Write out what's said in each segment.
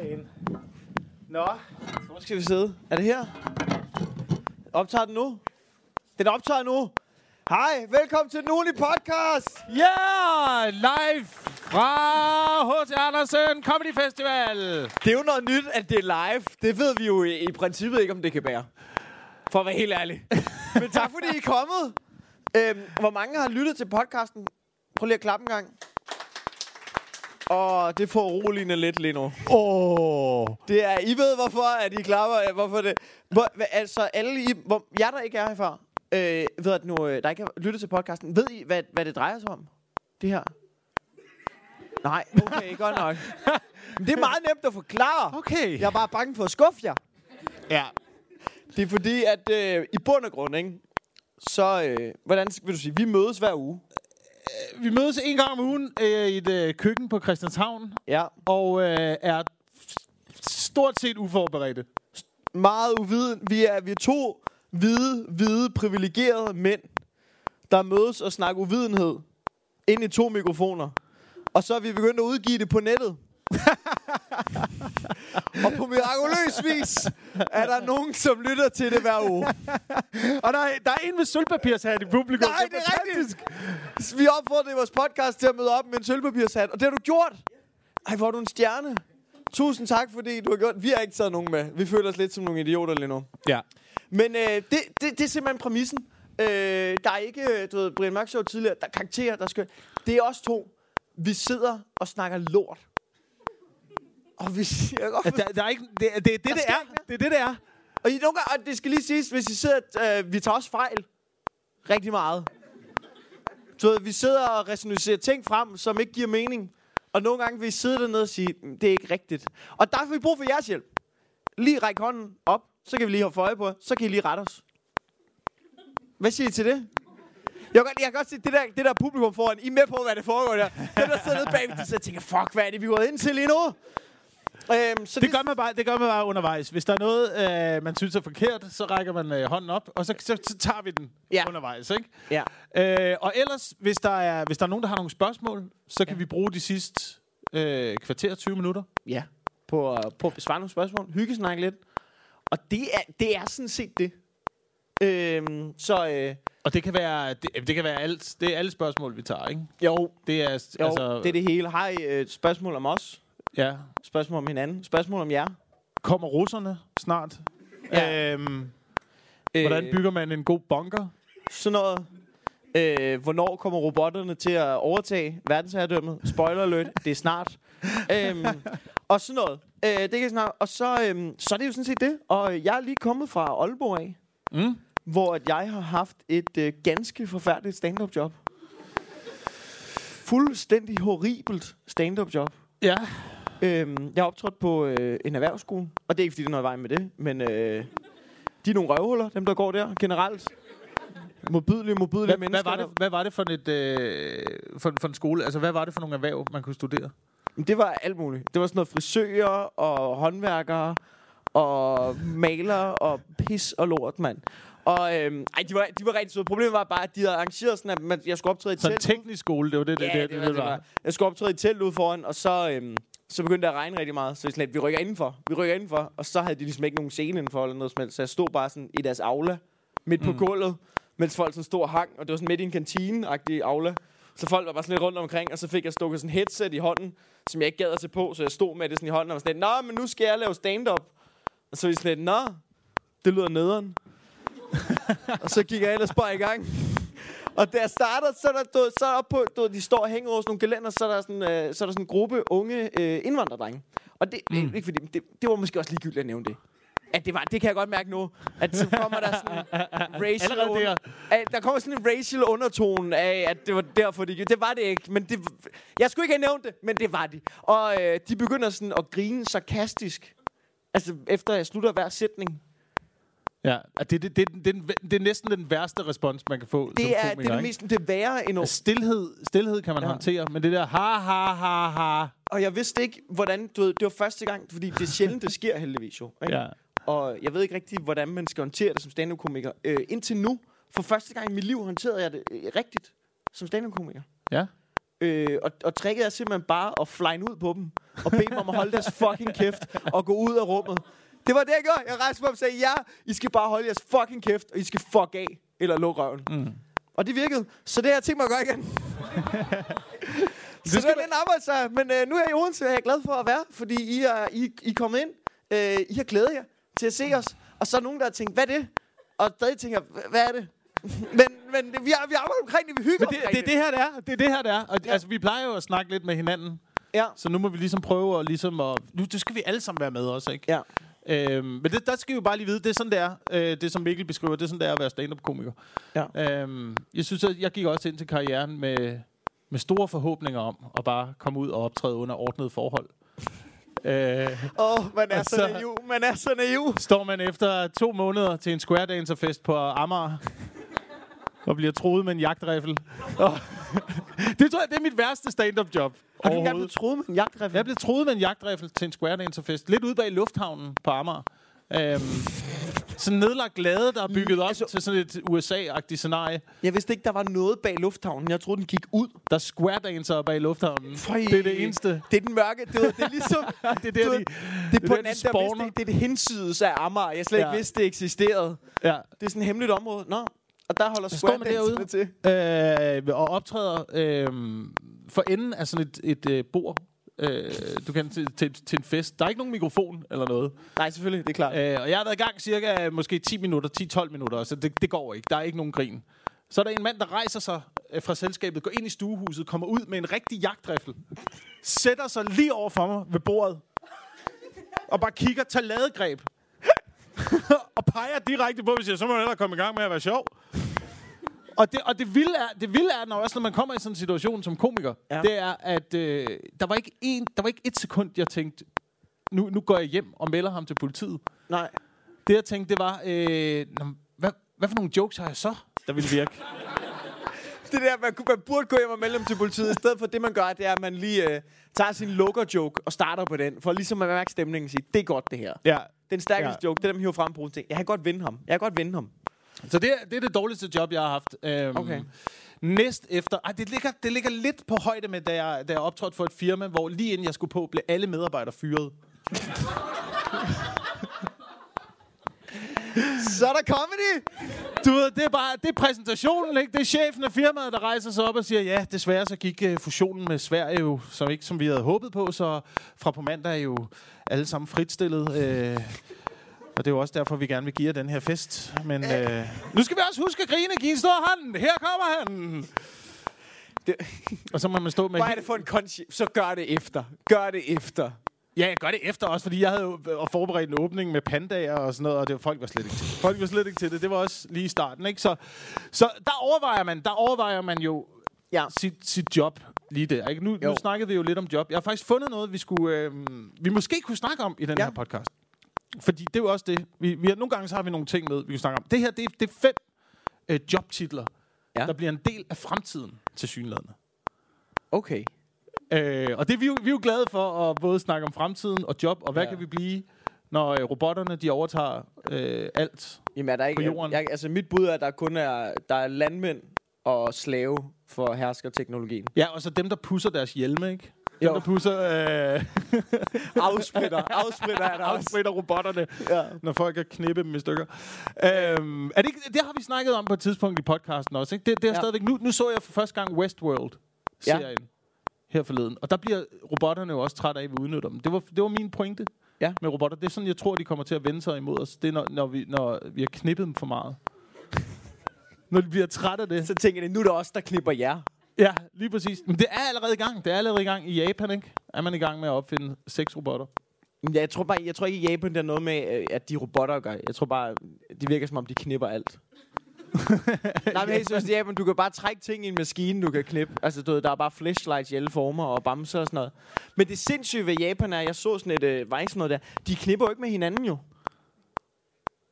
fan. Nå, hvor skal vi sidde? Er det her? Optager den nu? Den optager nu. Hej, velkommen til den ugenlige podcast. Ja, yeah, live fra H.C. Andersen Comedy Festival. Det er jo noget nyt, at det er live. Det ved vi jo i, i princippet ikke, om det kan bære. For at være helt ærlig. Men tak fordi I er kommet. Øhm, hvor mange har lyttet til podcasten? Prøv lige at klappe en gang. Og det får roligende lidt lige nu. Åh. Oh. Det er, I ved hvorfor, at I klapper. Hvorfor det? Hvor, altså alle I, hvor, jer der ikke er herfra, øh, ved at nu, øh, der ikke har lyttet til podcasten, ved I, hvad, hvad det drejer sig om? Det her? Nej, okay, godt nok. Men det er meget nemt at forklare. Okay. Jeg er bare bange for at skuffe jer. Ja. Det er fordi, at øh, i bund og grund, ikke, så, øh, hvordan vil du sige, vi mødes hver uge. Vi mødes en gang om ugen øh, i et øh, køkken på Christianshavn, Ja. og øh, er stort set uforberedte. Meget uviden. Vi er, vi er to hvide, hvide, privilegerede mænd, der mødes og snakker uvidenhed ind i to mikrofoner. Og så er vi begyndt at udgive det på nettet. og på mirakuløs vis er der nogen, som lytter til det hver uge. Og der er, der er en med sølvpapirshat i publikum. Nej, det er rigtigt. Vi opfordrede vores podcast til at møde op med en sølvpapirshat, og det har du gjort. Ej, hvor er du en stjerne. Tusind tak, fordi du har gjort Vi har ikke taget nogen med. Vi føler os lidt som nogle idioter lige nu. Ja. Men øh, det, det, det er simpelthen præmissen. Øh, der er ikke, øh, du ved, Brian Mørk Show tidligere, der er karakterer, der skal... Det er os to. Vi sidder og snakker lort. Og vi siger godt, Der, der er ikke, det, det, det, det, det er. Det er det, det er. og, I, nogle gange, og det skal lige siges, hvis I sidder, øh, vi tager også fejl. Rigtig meget. Ved, vi sidder og resonerer ting frem, som ikke giver mening. Og nogle gange vil I sidde dernede og sige, "Mm, det er ikke rigtigt. Og der har vi brug for jeres hjælp. Lige række hånden op, så kan vi lige have for øje på, så kan I lige rette os. Hvad siger I til det? Jeg kan, godt, jeg kan godt se, det der, det der publikum foran, I er med på, hvad det foregår der. Det der sidder nede bagved, de sidder og tænker, fuck, hvad er det, vi gået ind til lige nu? Øhm, så Det gør man bare, det gør man bare undervejs. Hvis der er noget, øh, man synes er forkert, så rækker man øh, hånden op, og så, så, så tager vi den Ja. undervejs, ikke? Ja. Øh, og ellers, hvis der, er, hvis der er nogen, der har nogle spørgsmål, så kan Ja. vi bruge de sidste øh, kvarter 20 minutter. Ja, på, uh, på at besvare nogle spørgsmål. Hyggesnakke lidt. Og det er, det er sådan set det. Øhm, så øh, Og det kan være, det, det kan være alt. Det er alle spørgsmål, vi tager, ikke? jo, Det er, jo altså, det er det hele. Har I øh, spørgsmål om os? Ja. Spørgsmål om hinanden? Spørgsmål om jer? Kommer russerne snart? Ja. Øhm, hvordan bygger man en god bunker? Sådan noget. Øh, hvornår kommer robotterne til at overtage verdensherredømmet? Spoiler alert, det er snart. øhm, og sådan noget. Øh, det kan snart. Og så, øhm, så er det jo sådan set det. Og jeg er lige kommet fra Aalborg af, Mm? hvor at jeg har haft et øh, ganske forfærdeligt stand-up job. Fuldstændig horribelt stand-up job. Ja. Øhm, jeg har optrådt på øh, en erhvervsskole, og det er ikke fordi, det er noget i vejen med det, men øh, de er nogle røvhuller, dem der går der, generelt. Modbydelige, modbydelige Hvad, hvad, mennesker. var det, hvad var det for, et, øh, for, for en skole? Altså, hvad var det for nogle erhverv, man kunne studere? Det var alt muligt. Det var sådan noget frisører og håndværkere og malere og pis og lort, mand. Og øhm, ej, de var, de var rigtig søde. Problemet var bare, at de havde arrangeret sådan, at man, jeg skulle optræde i et Så en telt. teknisk skole, det var det, det, Ja, det, det, var, det var. Jeg skulle optræde i telt ude foran, og så, øhm, så begyndte det at regne rigtig meget. Så vi, sådan, vi rykker indenfor. Vi rykker indenfor. Og så havde de ligesom ikke nogen scene indenfor eller noget som helst. Så jeg stod bare sådan i deres aula, midt på Mm. gulvet, mens folk sådan stod og hang. Og det var sådan midt i en kantine-agtig aula. Så folk var bare sådan lidt rundt omkring, og så fik jeg stukket sådan headset i hånden, som jeg ikke gad at se på, så jeg stod med det sådan i hånden og var sådan lidt, Nå, men nu skal jeg lave stand-up. Og så var de sådan lidt, Nå, det lyder nederen. og så gik jeg ellers bare i gang. Og da jeg starter, så er der, du, så er der op på, du, de står og hænger over sådan nogle gelænder, så er der sådan, øh, så er der sådan en gruppe unge øh, indvandrerdrenge. Og det, mm. ikke fordi, det, det var måske også ligegyldigt at nævne det. At det, var, det kan jeg godt mærke nu. At så kommer der sådan racial Allerede der. At der kommer sådan en racial undertone af, at det var derfor, de gjorde. Det var det ikke, men det, jeg skulle ikke have nævnt det, men det var de. Og øh, de begynder sådan at grine sarkastisk. Altså, efter jeg slutter hver sætning. Ja, det, det, det, det, det, det er næsten den værste respons, man kan få som Det er, det, komiker, er det, ikke? mest, det er værre end Altså, Stilhed, stilhed kan man ja. håndtere, men det der ha, ha, ha, ha. Og jeg vidste ikke, hvordan, du ved, det var første gang, fordi det er sjældent, det sker heldigvis jo. Ikke? Ja. Og jeg ved ikke rigtig, hvordan man skal håndtere det som stand-up-komiker. Øh, indtil nu, for første gang i mit liv, håndterede jeg det øh, rigtigt som stand-up-komiker. Ja. Øh, og, og tricket er simpelthen bare at flyne ud på dem. og bede dem om at holde deres fucking kæft og gå ud af rummet. Det var det, jeg gjorde. Jeg rejste mig op og sagde, ja, I skal bare holde jeres fucking kæft, og I skal fuck af, eller lukke røven. Mm. Og det virkede. Så det har jeg tænkt mig at gøre igen. så det er den arbejdssejr. Men øh, nu er jeg i Odense, og jeg er glad for at være, fordi I er, I, I er kommet ind. Øh, I har glædet jer til at se os. Og så er nogen, der har tænkt, hvad er det? Og stadig tænker, "Hva- hvad er det? men men det, vi, har, vi arbejder omkring det, vi hygger Men det, omkring det er det her, det er. Det er det her, det er. Og, ja. Altså, vi plejer jo at snakke lidt med hinanden. Ja. Så nu må vi ligesom prøve at ligesom at... Nu det skal vi alle sammen være med også, ikke? Ja. Øhm, men det, der skal vi jo bare lige vide, det er sådan, det er. Øh, det som Mikkel beskriver, det er sådan, det er at være stand-up-komiker. Ja. Øhm, jeg synes, at jeg gik også ind til karrieren med, med store forhåbninger om at bare komme ud og optræde under ordnede forhold. Øh, Åh, oh, man er så, så- naiv. Man er så naiv. står man efter to måneder til en square dancer-fest på Amager og bliver troet med en jagtriffel. Og det tror jeg, det er mit værste stand-up job Har du ikke engang blevet troet med en jagtriffel? Jeg blev troet med en jagtriffel til en square dancer-fest. Lidt ude bag lufthavnen på Amager. Øhm, sådan nedlagt lade, der er bygget op Altså- til sådan et USA-agtigt scenarie. Jeg vidste ikke, der var noget bag lufthavnen. Jeg troede, den gik ud. Der er square dancer bag lufthavnen. Føj. Det er det eneste. Det er den mørke. Det, er- det er ligesom... Det er der, du de, det er det på der, den de anden, der vidste ikke, det er det hinsides af Amager. Jeg slet ikke Ja. vidste, det eksisterede. ja. Det er sådan et hemmeligt område. Nå, og der holder dancerne til. øh, og optræder øh, for enden af sådan et, et øh, bord, øh, du kan til, til, til en fest. Der er ikke nogen mikrofon eller noget. Nej, selvfølgelig, det er klart. Øh, og jeg har været i gang cirka øh, måske 10 minutter, 10-12 minutter, så det, det går ikke. Der er ikke nogen grin. Så er der en mand, der rejser sig øh, fra selskabet, går ind i stuehuset, kommer ud med en rigtig jagtriffel, sætter sig lige over for mig ved bordet, og bare kigger, tager ladegreb, og peger direkte på, hvis jeg så må hellere komme i gang med at være sjov. Og det, og det vilde er, det vilde er når, også når man kommer i sådan en situation som komiker, Ja. det er, at øh, der, var ikke en, der var ikke et sekund, jeg tænkte, nu, nu går jeg hjem og melder ham til politiet. Nej. Det jeg tænkte, det var, øh, hvad, hvad for nogle jokes har jeg så, der ville virke? Det der, man, man burde gå hjem og melde dem til politiet. I stedet for det, man gør, det er, at man lige øh, tager sin lukker-joke og starter på den. For ligesom at mærke stemningen og sige, det er godt det her. ja. Den stærkeste Ja. joke, det er dem hiver frem på ting. Jeg kan godt vinde ham. Jeg kan godt vinde ham. Så det, er- det er det dårligste job, jeg har haft. Øhm, Okay. Næst efter... Ej, det ligger, det ligger lidt på højde med, da jeg, da jeg optrådte for et firma, hvor lige inden jeg skulle på, blev alle medarbejdere fyret. Så er der comedy! Du ved, det er bare det er præsentationen, ikke? Det er chefen af firmaet, der rejser sig op og siger, ja, desværre så gik uh, fusionen med Sverige jo, som ikke som vi havde håbet på, så fra på mandag er jo alle sammen fritstillet. Uh, og det er jo også derfor, vi gerne vil give jer den her fest. Men uh, nu skal vi også huske at grine. Giv en stor hånd. Her kommer han. Det, Og så må man stå med... hvad er det for en konci... Så gør det efter. Gør det efter. Ja, jeg gør det efter også, fordi jeg havde jo forberedt en åbning med pandager og sådan noget, og det var, folk var slet ikke til. Folk var slet ikke til det. Det var også lige i starten, ikke? Så, så der overvejer man, der overvejer man jo Ja. sit, sit job lige der. Ikke? Nu, nu Jo. snakkede vi jo lidt om job. Jeg har faktisk fundet noget, vi skulle, øh, vi måske kunne snakke om i den Ja. her podcast. Fordi det er jo også det. Vi, vi har, nogle gange så har vi nogle ting med, vi kan snakke om. Det her, det, er- det er fem øh, jobtitler, ja. der bliver en del af fremtiden til synlædende. Okay. Øh, og det er vi, jo, vi er jo glade for at både snakke om fremtiden og job, og hvad Ja. kan vi blive, når øh, robotterne de overtager øh, alt. Jamen, er der ikke... På jorden. Jeg, altså, mit bud er, at der kun er, der er landmænd og slave for herskerteknologien. Ja, og så dem, der pusser deres hjelme, ikke? Dem, Jo. der pusser, øh, Afspritter. Afspritter er der afspritter robotterne, Ja. når folk kan knippe dem i stykker. Øhm, er det, ikke, det har vi snakket om på et tidspunkt i podcasten også, ikke? Det, det er ja. stadigvæk... Nu, nu så jeg for første gang Westworld-serien ja. Her forleden, og der bliver robotterne jo også træt af, at vi udnytter dem. Det var, det var min pointe Ja. med robotter. Det er sådan, jeg tror, de kommer til at vende sig imod os. Det er, når, når, vi, når vi har knippet dem for meget. når de bliver trætte af det. Så tænker jeg, nu er det os, der knipper jer. Ja, lige præcis. Men det er allerede i gang. Det er allerede i gang i Japan, ikke? Er man i gang med at opfinde seks robotter? Ja, jeg tror bare, jeg tror ikke i Japan, der er noget med, øh, at de robotter gør. Jeg tror bare, de virker som om, de knipper alt. Nej, men helt seriøst, i Japan, du kan bare trække ting i en maskine, du kan knippe. Altså, du ved, der er bare flashlights i alle former og bamser og sådan noget. Men det sindssyge ved Japan er, jeg så sådan et øh, sådan noget der, de knipper jo ikke med hinanden jo.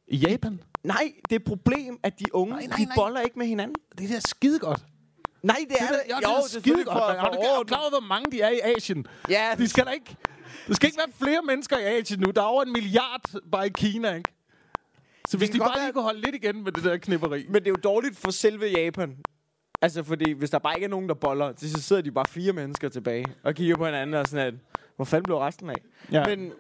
I Japan? Nej, det er et problem, at de unge, Nej, nej, de nej. boller ikke med hinanden. Det er da skide godt. Nej, det er det, det. er, Jo, jo, det er det er skide godt. Er du for, klar over, hvor mange de er i Asien? Ja, De skal der ikke... Der skal ikke være flere mennesker i Asien nu. Der er over en milliard bare i Kina, ikke? Så hvis de bare lige kunne holde lidt igen med det der knipperi. Men det er jo dårligt for selve Japan. Altså, fordi hvis der bare ikke er nogen, der boller, så sidder de bare fire mennesker tilbage og kigger på hinanden og sådan, at Hvor fanden blev resten af? Ja. Men,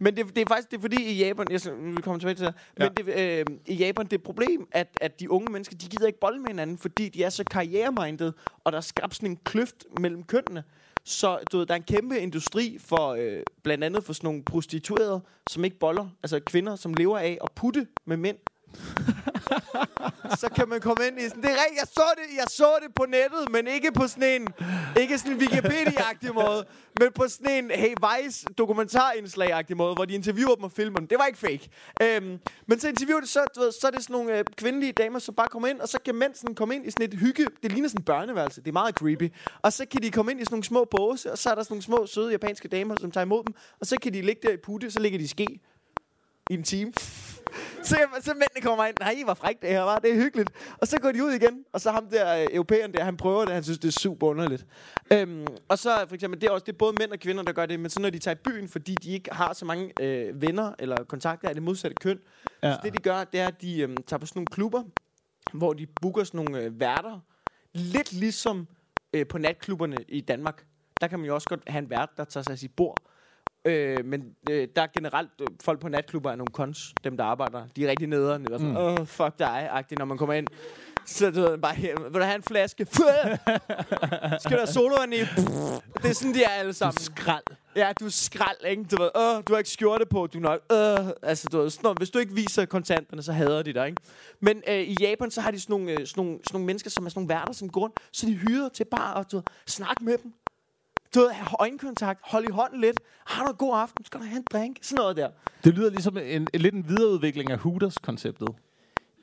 men det, det er faktisk det er fordi i Japan, jeg skal- vi kommer tilbage til det, her, men det, øh, i Japan det er et problem, at, at de unge mennesker, de gider ikke bolle med hinanden, fordi de er så karriereminded, og der er skabt sådan en kløft mellem kønnene. Så du ved, der er en kæmpe industri for øh, blandt andet for sådan nogle prostituerede, som ikke boller, altså kvinder, som lever af at putte med mænd. så kan man komme ind i sådan, det er rigtigt, jeg så det, jeg så det på nettet, men ikke på sådan en, ikke sådan en Wikipedia-agtig måde, men på sådan en Hey Vice dokumentarindslag-agtig måde, hvor de interviewer dem og filmer dem. Det var ikke fake. Øhm, men så interviewer det, så, du ved, så er det sådan nogle øh, kvindelige damer, som bare kommer ind, og så kan mænd sådan komme ind i sådan et hygge, det ligner sådan en børneværelse, det er meget creepy. Og så kan de komme ind i sådan nogle små båse, og så er der sådan nogle små, søde japanske damer, som tager imod dem, og så kan de ligge der i putte, så ligger de i ske i en time. Så, så mændene kommer ind, nej, hvor frækt det her var, det er hyggeligt. Og så går de ud igen, og så ham der øh, europæeren der, han prøver det, han synes, det er super underligt. Øhm, og så for eksempel, det er også det er både mænd og kvinder, der gør det, men så når de tager i byen, fordi de ikke har så mange øh, venner eller kontakter af det modsatte køn, ja. Ja. så det de gør, det er, at de øh, tager på sådan nogle klubber, hvor de booker sådan nogle øh, værter, lidt ligesom øh, på natklubberne i Danmark. Der kan man jo også godt have en vært, der tager sig af sit bord. Øh, men øh, der er generelt øh, folk på natklubber er nogle cons, dem der arbejder. De er rigtig nederen. Det er sådan, åh, mm. oh, fuck dig-agtigt, når man kommer ind. Så du ved, bare her, vil du have en flaske? Skal der have sodavand i? Det er sådan, de er alle sammen. Skrald. Ja, du er skrald, ikke? Du ved, åh, du har ikke skjorte på, du er nok, øh, altså, du ved, sådan noget. Hvis du ikke viser kontanterne, så hader de dig, ikke? Men øh, i Japan, så har de sådan nogle, øh, sådan, nogle, sådan nogle mennesker, som er sådan nogle værter, som går rundt, så de hyrer til bare at du ved, snakke med dem. Du ved, have øjenkontakt, holde i hånden lidt. Har du en god aften? Skal du have en drink? Sådan noget der. Det lyder ligesom en, en, lidt en videreudvikling af Hooters-konceptet.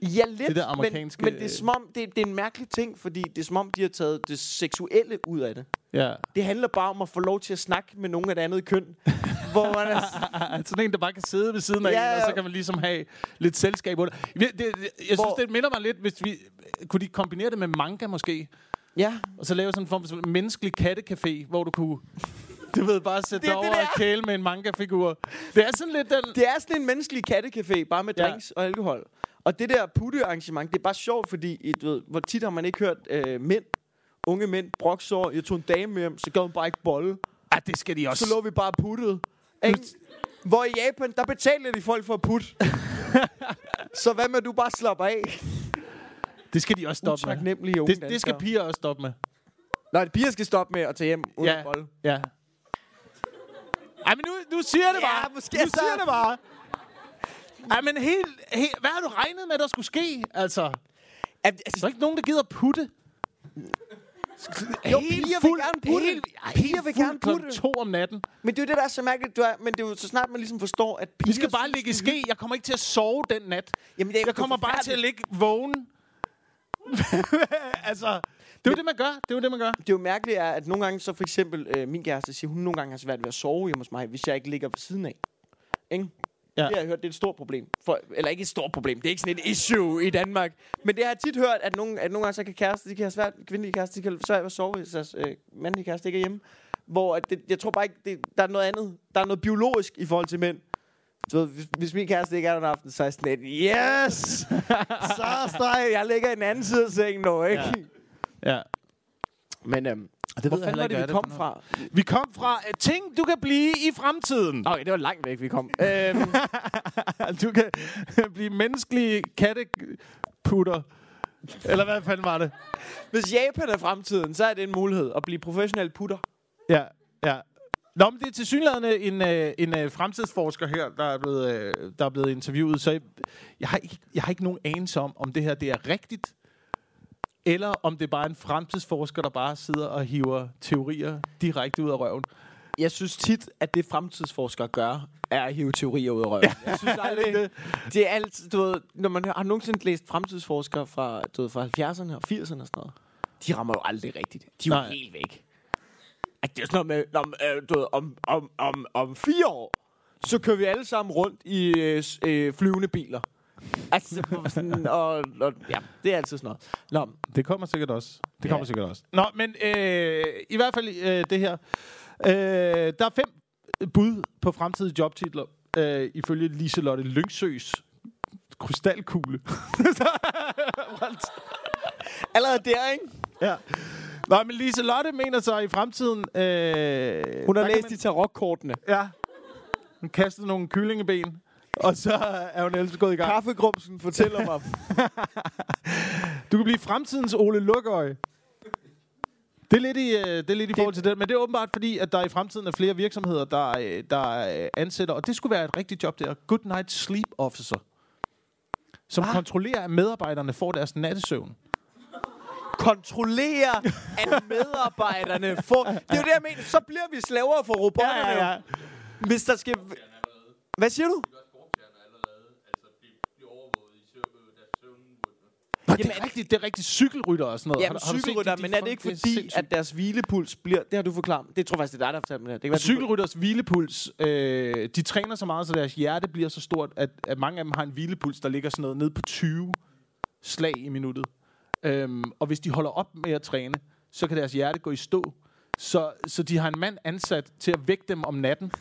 Ja, lidt, Det der amerikanske- men, men det er som om, det, det er en mærkelig ting, fordi det er som om, de har taget det seksuelle ud af det. Ja. Det handler bare om at få lov til at snakke med nogen af det andet køn. hvor man er, Sådan en, der bare kan sidde ved siden af Ja, en, og så kan man ligesom have lidt selskab under. Det, det, jeg synes, Hvor- det minder mig lidt, hvis vi... Kunne de kombinere det med manga måske? Ja, Og så lave sådan en form for menneskelig kattecafé, hvor du kunne... Du ved, bare sætte dig er over og kæle med en manga-figur. Det er sådan lidt den... Det er sådan en menneskelig kattecafé, bare med Ja. drinks og alkohol. Og det der putte-arrangement, det er bare sjovt, fordi du ved, hvor tit har man ikke hørt øh, mænd, unge mænd, broksår, jeg tog en dame med hjem, så gad hun bare ikke bolle. Ah, det skal de også. Så lå vi bare puttet. Ikke? Hvor i Japan, der betaler de folk for at putte. så hvad med, at du bare slapper af? Det skal de også stoppe med. Unge Det, det skal piger også stoppe med. Nej, piger skal stoppe med at tage hjem uden Ja. ja. bolle. Ja. Ej, men nu, nu siger det Ja, bare. måske nu så- siger det bare. Ej, men helt, helt, hvad har du regnet med, der skulle ske? Altså, Al- der Altså, er ikke nogen, der gider putte. jo, piger vil gerne putte. Helt, ej, Piger vil fuld gerne putte. to om natten. Men det er jo det, der er så mærkeligt. Du er, men det er jo så snart man ligesom forstår, at piger Vi skal bare ligge i er ske. Jeg kommer ikke til at sove den nat. Jamen, det er, Jeg kommer bare til at ligge vågen. altså, det er jo det, man gør. Det er jo det, man gør. det er jo mærkeligt, er, at nogle gange, så for eksempel øh, min kæreste siger, hun nogle gange har svært ved at sove hjemme hos mig, hvis jeg ikke ligger ved siden af. Ikke? Ja. Det har jeg hørt, det er et stort problem. For, eller ikke et stort problem, det er ikke sådan et issue i Danmark. Men det har jeg tit hørt, at nogle, at nogle gange så kan kærester, de kan have svært, kvindelige kærester, de kan have svært ved at sove, hvis deres øh, mandlige kæreste ikke er hjemme. Hvor at det, jeg tror bare ikke, det, der er noget andet. Der er noget biologisk i forhold til mænd. Du ved, hvis, hvis min kæreste ikke er der en aften, så er jeg sådan lidt, yes! så står jeg, jeg ligger i den anden side af sengen nu, ikke? Ja. Ja. Men øhm, det hvor fanden var det, vi kom fra? Vi kom fra uh, ting, du kan blive i fremtiden. Okay, det var langt væk, vi kom. øhm, Du kan blive menneskelige katteputter. Eller hvad fanden var det? hvis Japan er fremtiden, så er det en mulighed at blive professionel putter. Ja, ja. Nå, men det er til synligheden en, øh, en øh, fremtidsforsker her, der er blevet, øh, der er blevet interviewet. Så jeg, jeg, har ikke, jeg har ikke nogen anelse om, om det her det er rigtigt, eller om det er bare en fremtidsforsker, der bare sidder og hiver teorier direkte ud af røven. Jeg synes tit, at det fremtidsforskere gør, er at hive teorier ud af røven. Jeg synes aldrig, det, det er alt, du ved, når man har nogensinde læst fremtidsforskere fra, du ved, fra 70'erne og 80'erne og sådan noget, de rammer jo aldrig rigtigt. De er jo Nej. helt væk. At det er sådan noget med, om, øh, du ved, om, om, om, om fire år, så kører vi alle sammen rundt i øh, øh, flyvende biler. Altså, sådan, og, og, ja, det er altid sådan noget. Nå, Det kommer sikkert også. Det Ja. kommer sikkert også. Nå, men øh, i hvert fald øh, det her. Øh, der er fem bud på fremtidige jobtitler, øh, ifølge Liselotte Lyngsøs krystalkugle. allerede der, ikke? ja. Nå, men Lise Lotte mener så i fremtiden... Øh, Hun har læst de tarotkortene. Ja. Hun kastede nogle kyllingeben, og så er hun ellers gået i gang. Kaffegrumsen fortæller mig. Du kan blive fremtidens Ole Lukøje. Det er, lidt i, øh, det er lidt i forhold til det, men det er åbenbart fordi, at der i fremtiden er flere virksomheder, der, øh, der øh, ansætter, og det skulle være et rigtigt job der, Good Night Sleep Officer, som ah. kontrollerer, at medarbejderne får deres nattesøvn. Kontrollere, at medarbejderne får... Det er jo det, jeg mener. Så bliver vi slaver for robotterne. jo. Hvis der skal... Hvad siger du? Nå, det er rigtigt, det er rigtigt cykelrytter og sådan noget. Ja, Har men du- har set cykelrytter, de- de men er det ikke fordi, at deres hvilepuls bliver... Det har du forklaret. Det tror jeg faktisk, det er dig, der har fortalt mig det. det kan være, Cykelrytters hvilepuls, øh, de træner så meget, så deres hjerte bliver så stort, at, at mange af dem har en hvilepuls, der ligger sådan noget ned på 20 slag i minuttet. Øhm, og hvis de holder op med at træne, så kan deres hjerte gå i stå. Så, så de har en mand ansat til at vække dem om natten.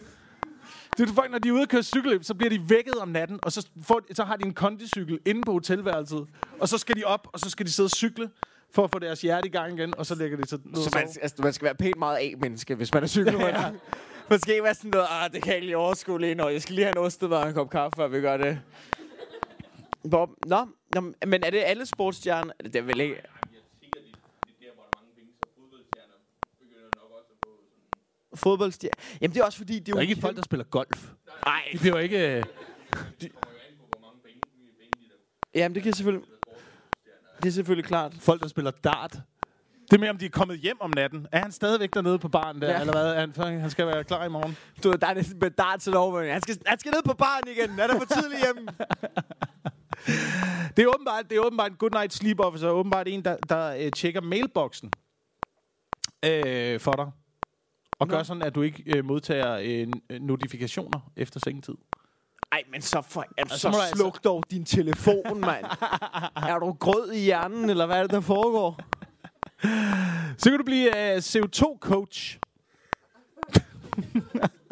Det er folk, når de er ude og køre cykelløb, så bliver de vækket om natten, og så, får, så har de en kondicykel inde på hotelværelset, og så skal de op, og så skal de sidde og cykle, for at få deres hjerte i gang igen, og så lægger de sig ned Så man, altså, man skal være pænt meget A-menneske, hvis man er cykelrytter. ja. Man skal ikke være sådan noget, ah, det kan jeg ikke lige overskue lige nu. Jeg skal lige have en ostet og en kop kaffe, før vi gør det. Bob, nå, nå, men er det alle sportsstjerner? Det er vel ikke... Fodboldstjerner. Jamen det er også fordi, det er Der jo er ikke folk, der spiller golf. Nej, De bliver jo ikke... øh, jamen det kan selvfølgelig... Det er selvfølgelig klart. folk, der spiller dart. Det er med, om de er kommet hjem om natten. Er han stadigvæk dernede på baren der, Ja. eller hvad? Er han, han skal være klar i morgen. Du der er næsten med dart til over. Han skal, han skal ned på baren igen. Han er for tidligt hjemme. Det er åbenbart, det er åbenbart en good night sleep officer. Åbenbart en, der, der øh, tjekker mailboxen øh, for dig. Og Nå. gør sådan, at du ikke øh, modtager øh, notifikationer efter sengetid. Ej, men så, for, altså, så du altså- sluk dog din telefon, mand. er du grød i hjernen, eller hvad er det, der foregår? Så kan du blive øh, CO2-coach.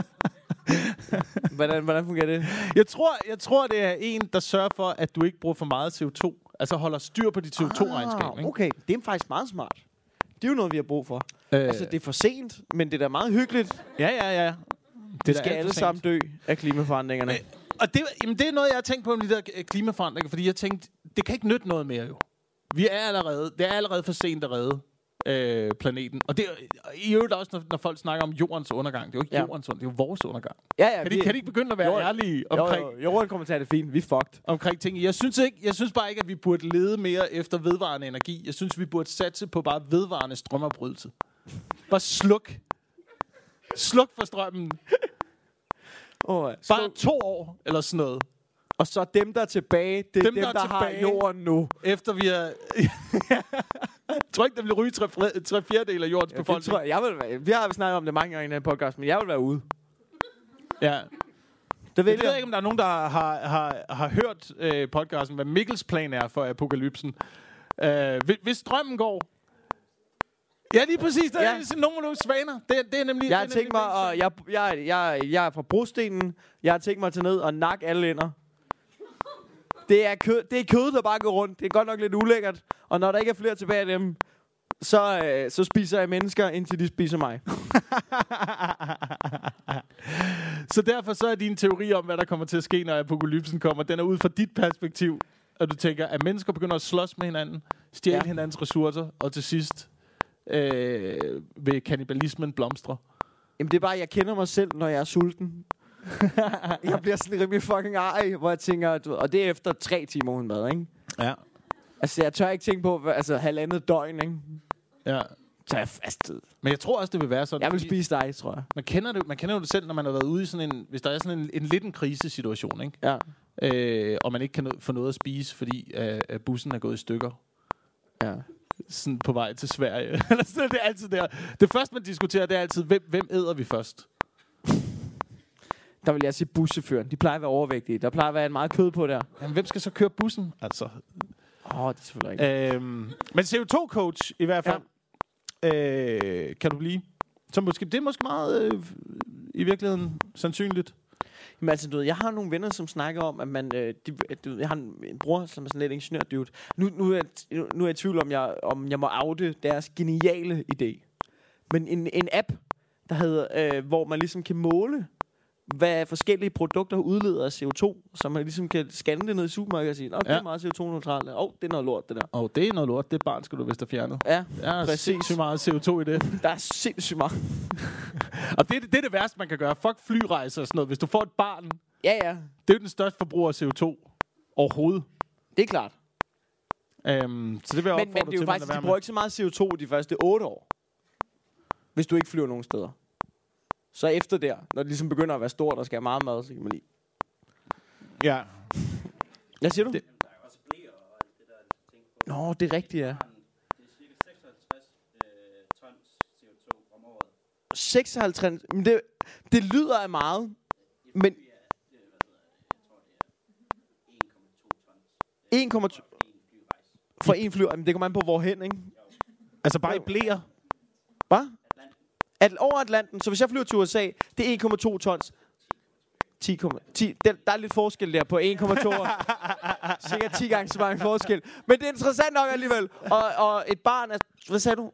Hvordan, hvordan fungerer det? Jeg tror, jeg tror, det er en, der sørger for, at du ikke bruger for meget CO2. Altså holder styr på dit CO2-regnskab. ikke? okay, det er faktisk meget smart. Det er jo noget, vi har brug for. Øh, Altså, det er for sent, men det er da meget hyggeligt. Ja, ja, ja. Det da skal alle sammen dø af klimaforandringerne. Og det, jamen, det er noget, jeg har tænkt på med de der øh, klimaforandringer, fordi jeg tænkte, det kan ikke nytte noget mere jo. Vi er allerede, det er allerede for sent at redde øh, planeten. Og det er i øvrigt også, når, når folk snakker om jordens undergang. Det er jo ikke Ja. jordens undergang, det er jo vores undergang. Ja, ja, Kan de, kan de ikke begynde at være Jorden- ærlige jo, omkring, jo, jorden kommer til at det fint. Vi er fucked. omkring ting? Jeg synes, ikke, jeg synes bare ikke, at vi burde lede mere efter vedvarende energi. Jeg synes, vi burde satse på bare vedvarende strømafbrydelse. Bare sluk. Sluk for strømmen. Oh, Bare to år, eller sådan noget. og så dem, der er tilbage, det er dem, Dem, der der, er har jorden nu. Efter vi har... jeg tror ikke, der vil ryge tre, tre fjerdedel af jordens Ja, befolkning. tror jeg, jeg vil være, vi har snakket om det mange gange i den podcast, men jeg vil være ude. Ja. Det Jeg ved ikke, om der er nogen, der har, har, har hørt øh, podcasten, hvad Mikkels plan er for apokalypsen. Øh, hvis- strømmen går... Ja, lige præcis. Der Ja. er nogen nogle svaner. Det, det er nemlig... Jeg har tænkt mig, og jeg, jeg, jeg, jeg er fra brostenen. Jeg har tænkt mig at tage ned og nakke alle ender. Det er, kød, det er kød, der bare går rundt. Det er godt nok lidt ulækkert. Og når der ikke er flere tilbage af dem, så, øh, så spiser jeg mennesker, indtil de spiser mig. Så derfor så er din teori om, hvad der kommer til at ske, når apokalypsen kommer, den er ud fra dit perspektiv. Og du tænker, at mennesker begynder at slås med hinanden, stjæle Ja. ja. hinandens ressourcer, og til sidst øh, vil kannibalismen blomstre. Jamen det er bare, jeg kender mig selv, når jeg er sulten. jeg bliver sådan rimelig fucking ej, hvor jeg tænker, du, og det er efter tre timer uden mad, ikke? Ja. Altså, jeg tør ikke tænke på, hvad- altså halvandet døgn, ikke? ja. Så jeg fastet. Men jeg tror også, det vil være sådan. Jeg vil spise dig, tror jeg. Man kender, det, man kender jo det selv, når man har været ude i sådan en... Hvis der er sådan en, en lidt en krisesituation, ikke? Ja. Øh, og man ikke kan få noget at spise, fordi øh, at bussen er gået i stykker. ja. Sådan på vej til Sverige. Det er altid der. Det første, man diskuterer, det er altid, hvem, hvem æder vi først? Der vil jeg sige buschaufføren. De plejer at være overvægtige. Der plejer at være en meget kød på der. Jamen, hvem skal så køre bussen? Altså. Åh, oh, det er selvfølgelig ikke. Øhm, men CO2-coach i hvert fald, ja. øh, kan du blive. Så måske, det er måske meget øh, i virkeligheden sandsynligt. Jamen altså, du ved, jeg har nogle venner, som snakker om, at man... Øh, de, at, du ved, jeg har en, en bror, som er sådan lidt ingeniør Nu, nu, er jeg, nu er jeg i tvivl om, jeg, om jeg må oute deres geniale idé. Men en, en app, der hedder, øh, hvor man ligesom kan måle, hvad forskellige produkter udleder af CO2, så man ligesom kan scanne det ned i supermarkedet og sige, at det Ja. er meget CO2-neutralt. Åh, oh, det er noget lort, det der. Og det er noget lort. Det barn skal du vist have fjernet. Ja, Der er Præcis. sindssygt meget CO2 i det. der er sindssygt meget. Og det, er- det er det værste, man kan gøre. Fuck flyrejser og sådan noget. Hvis du får et barn, Ja, ja, det er jo den største forbruger af CO2 overhovedet. det er klart. Um, så det vil jeg Men, opfordre men det er til, jo man faktisk, lader de være bruger ikke så meget CO2 de første 8 år. Hvis du ikke flyver nogen steder. Så efter der, når det ligesom begynder at være stort og skal have meget mad, så kan man lige... Ja. Hvad siger du? Det- er. Nå, det er rigtigt, ja. Det er cirka 56 øh, tons CO2 om året. 56... Men det, det lyder af meget, men Det er, det er, hvad hedder det, jeg tror det er 1,2 tons 1,2 for en flyrejse. for en flyver, men det kommer an på hvorhen, ikke? Altså bare i blæer. Hvad? At over Atlanten, så hvis jeg flyver til USA, det er 1,2 tons. 10, 10, der, der er lidt forskel der på 1,2. Cirka 10 gange så mange forskel. Men det er interessant nok alligevel. Og, og et barn er, hvad sagde du?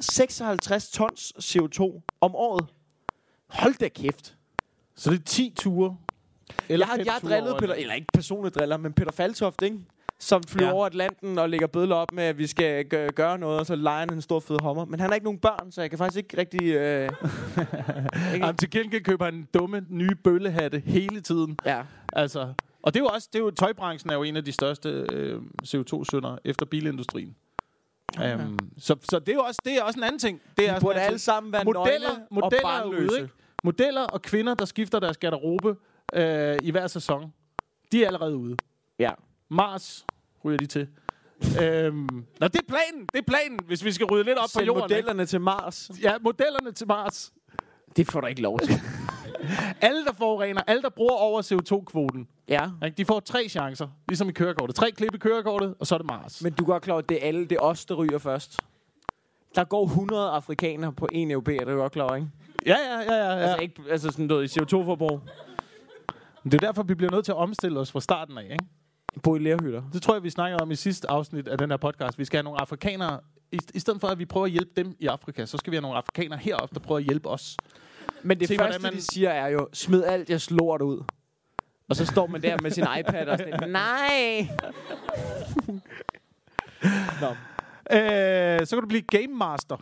56 tons CO2 om året. Hold da kæft. Så det er 10 ture. Jeg har, jeg har drillet Peter, eller ikke personligt driller, men Peter Faltoft, ikke? Som flyver Ja. over Atlanten og lægger bødler op med, at vi skal gø- gøre noget, og så leger han en stor fed hommer. Men han har ikke nogen børn, så jeg kan faktisk ikke rigtig... Øh, ikke, Jamen, til gengæld køber han dumme nye bøllehatte hele tiden. ja. Altså, og det er jo også, det er jo, tøjbranchen er jo en af de største øh, CO2-syndere efter bilindustrien. Okay. Um, så, så det er jo også, det er også en anden ting. Det er Vi burde alle sammen være modeller, modeller og er ude, barnløse. ikke? Modeller og kvinder, der skifter deres garderobe øh, i hver sæson, de er allerede ude. Ja. Mars ryger de til. øhm, nå, det er planen. Det er planen, hvis vi skal rydde lidt op på Send jorden. modellerne til Mars. Ikke? Ja, modellerne til Mars. Det får du ikke lov til. Alle, der forurener, alle, der bruger over CO2-kvoten, ja. ikke? de får tre chancer, ligesom i kørekortet. Tre klip i kørekortet, og så er det Mars. Men du er godt klar over, at det er alle, det er os, der ryger først. Der går 100 afrikanere på en europæer, det er du godt klar ikke? Ja, ja, ja, ja. ja. Altså, ikke, altså sådan noget i CO2-forbrug. Det er derfor, vi bliver nødt til at omstille os fra starten af. Ikke? Bo i lærhytter. Det tror jeg, vi snakkede om i sidste afsnit af den her podcast. Vi skal have nogle afrikanere, i, i stedet for at vi prøver at hjælpe dem i Afrika, så skal vi have nogle afrikanere heroppe, der prøver at hjælpe os. Men det Se, første, man- de siger, er jo, smid alt jeres lort ud. Og så står man der med sin iPad og sådan, nej. Nå. Øh, så kan du blive game master.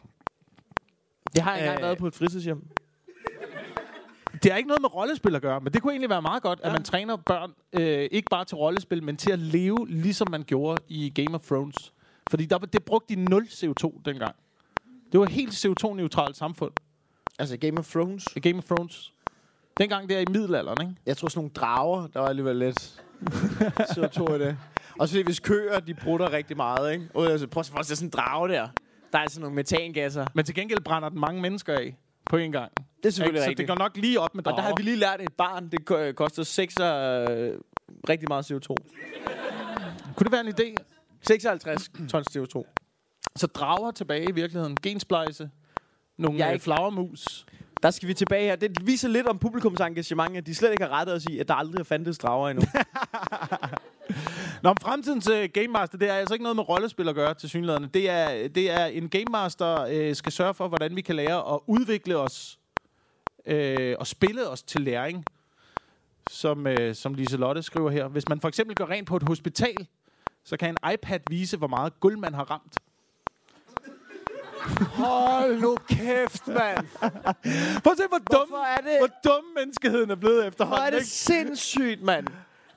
Det har jeg engang Øh. været på et fritidshjem. Det har ikke noget med rollespil at gøre, men det kunne egentlig være meget godt, ja. At man træner børn, øh, ikke bare til rollespil, men til at leve, ligesom man gjorde i Game of Thrones. Fordi der, det brugte de 0 CO2 dengang. Det var et helt CO2-neutralt samfund Altså Game of Thrones. Game of Thrones. Dengang der i middelalderen, ikke? Jeg tror sådan nogle drager, der var alligevel lidt CO2 i det. Også fordi hvis køer, de brutter rigtig meget, ikke? Og altså, prøv at dig sådan en drage der. Der er altså nogle metangasser. Men til gengæld brænder den mange mennesker af på en gang. Det er selvfølgelig Ikke? Så rigtigt. det går nok lige op med Og drager. der har vi lige lært et barn, det ko- koster 6 øh, rigtig meget CO2. Kunne det være en idé? 56 tons CO2. Så drager tilbage i virkeligheden. Gensplejse. Nogle Jeg er øh, ikke- flagermus. Der skal vi tilbage her. Det viser lidt om publikums engagement, at de slet ikke har rettet os i, at der aldrig har fandtes drager endnu. Nå, men fremtidens uh, Game Master, det er altså ikke noget med rollespil at gøre til synlæderne. Det er, det er en Game Master uh, skal sørge for, hvordan vi kan lære at udvikle os uh, og spille os til læring. Som, uh, som Liselotte skriver her. Hvis man for eksempel går rent på et hospital, så kan en iPad vise, hvor meget guld man har ramt. Hold nu kæft, mand. Prøv at se, hvor dum, Hvorfor er det- hvor dum menneskeheden er blevet Hvor er efterhånden. det ikke? sindssygt, mand.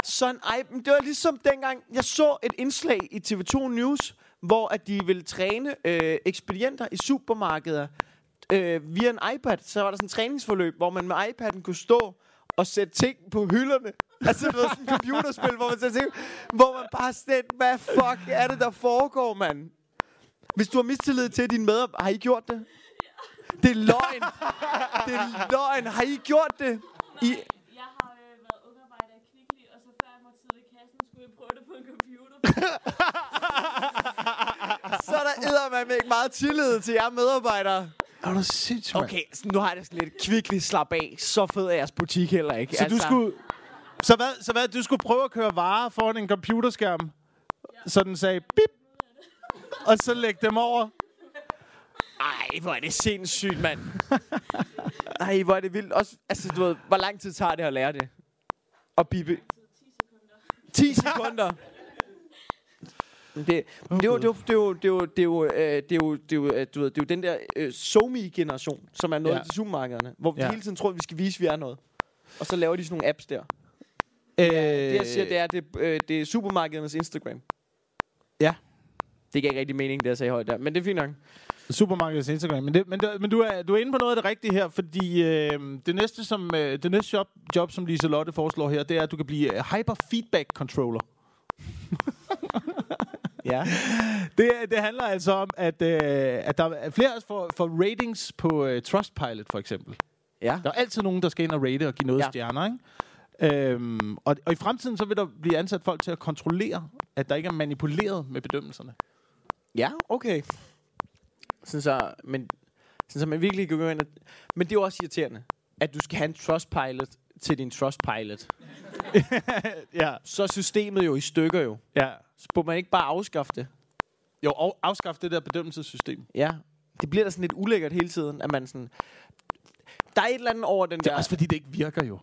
Sådan, ej, men det var ligesom dengang, jeg så et indslag i TV2 News, hvor at de ville træne øh, ekspedienter i supermarkeder øh, via en iPad. Så var der sådan et træningsforløb, hvor man med iPad'en kunne stå og sætte ting på hylderne. Altså, det var sådan et computerspil, hvor man sætter ting, hvor man bare sådan, hvad fuck er det, der foregår, mand? Hvis du har mistillid til dine medarbejder, har I gjort det? Det er løgn. Det er løgn. Har I gjort det? I, Jeg har øh, været ungarbejder i Kvickly, og så før jeg måtte sidde i kassen, skulle jeg prøve det på en computer. så er der eddermame ikke meget tillid til jer medarbejdere. Er du sindssygt, mand? Okay, så nu har jeg det sådan lidt kvickly slap af. Så fed er jeres butik heller ikke. Altså, Så du skulle... Så hvad, så hvad, du skulle prøve at køre varer foran en computerskærm, så den sagde bip, og så lægge dem over. Ej, hvor er det sindssygt, mand. Ej, hvor er det vildt. Også, altså, du ved, hvor lang tid tager det at lære det? Og bibe... 10 sekunder. Det, det, er jo, det, er jo, det, er jo, det, er jo, det, er jo, øh, det er jo, det er jo, øh, du ved, det er jo den der øh, SoMe-generation, som er noget Ja. til supermarkederne, hvor vi Ja. hele tiden tror, at vi skal vise, at vi er noget. Og så laver de sådan nogle apps der. Øh, Det jeg siger, det er, det, øh, det er supermarkedernes Instagram. Ja. Det gav ikke rigtig mening, det jeg sagde højt der, men det er fint nok. Supermarkedets Instagram. Men, det, men, det, men du, er, du er inde på noget af det rigtige her, fordi øh, det næste, som, øh, det næste job, job, som Lise Lotte foreslår her, det er, at du kan blive øh, Hyper Feedback Controller. Ja. Det, det handler altså om, at, øh, at der er flere for, for ratings på øh, Trustpilot, for eksempel. Ja. Der er altid nogen, der skal ind og rate og give noget ja. Stjerner, ikke? Øhm, og, og i fremtiden så vil der blive ansat folk til at kontrollere, at der ikke er manipuleret med bedømmelserne. Ja, okay. Sådan så, men, sådan så man virkelig kan gå ind og, Men det er jo også irriterende, at du skal have en Trustpilot til din Trustpilot. Ja, Så er systemet jo i stykker jo. ja. Burde man ikke bare afskaffe det? Jo, og afskaffe det der bedømmelsessystem. Ja. Det bliver da sådan lidt ulækkert hele tiden, at man sådan... Der er et eller andet over den Det er der... også fordi, det ikke virker jo.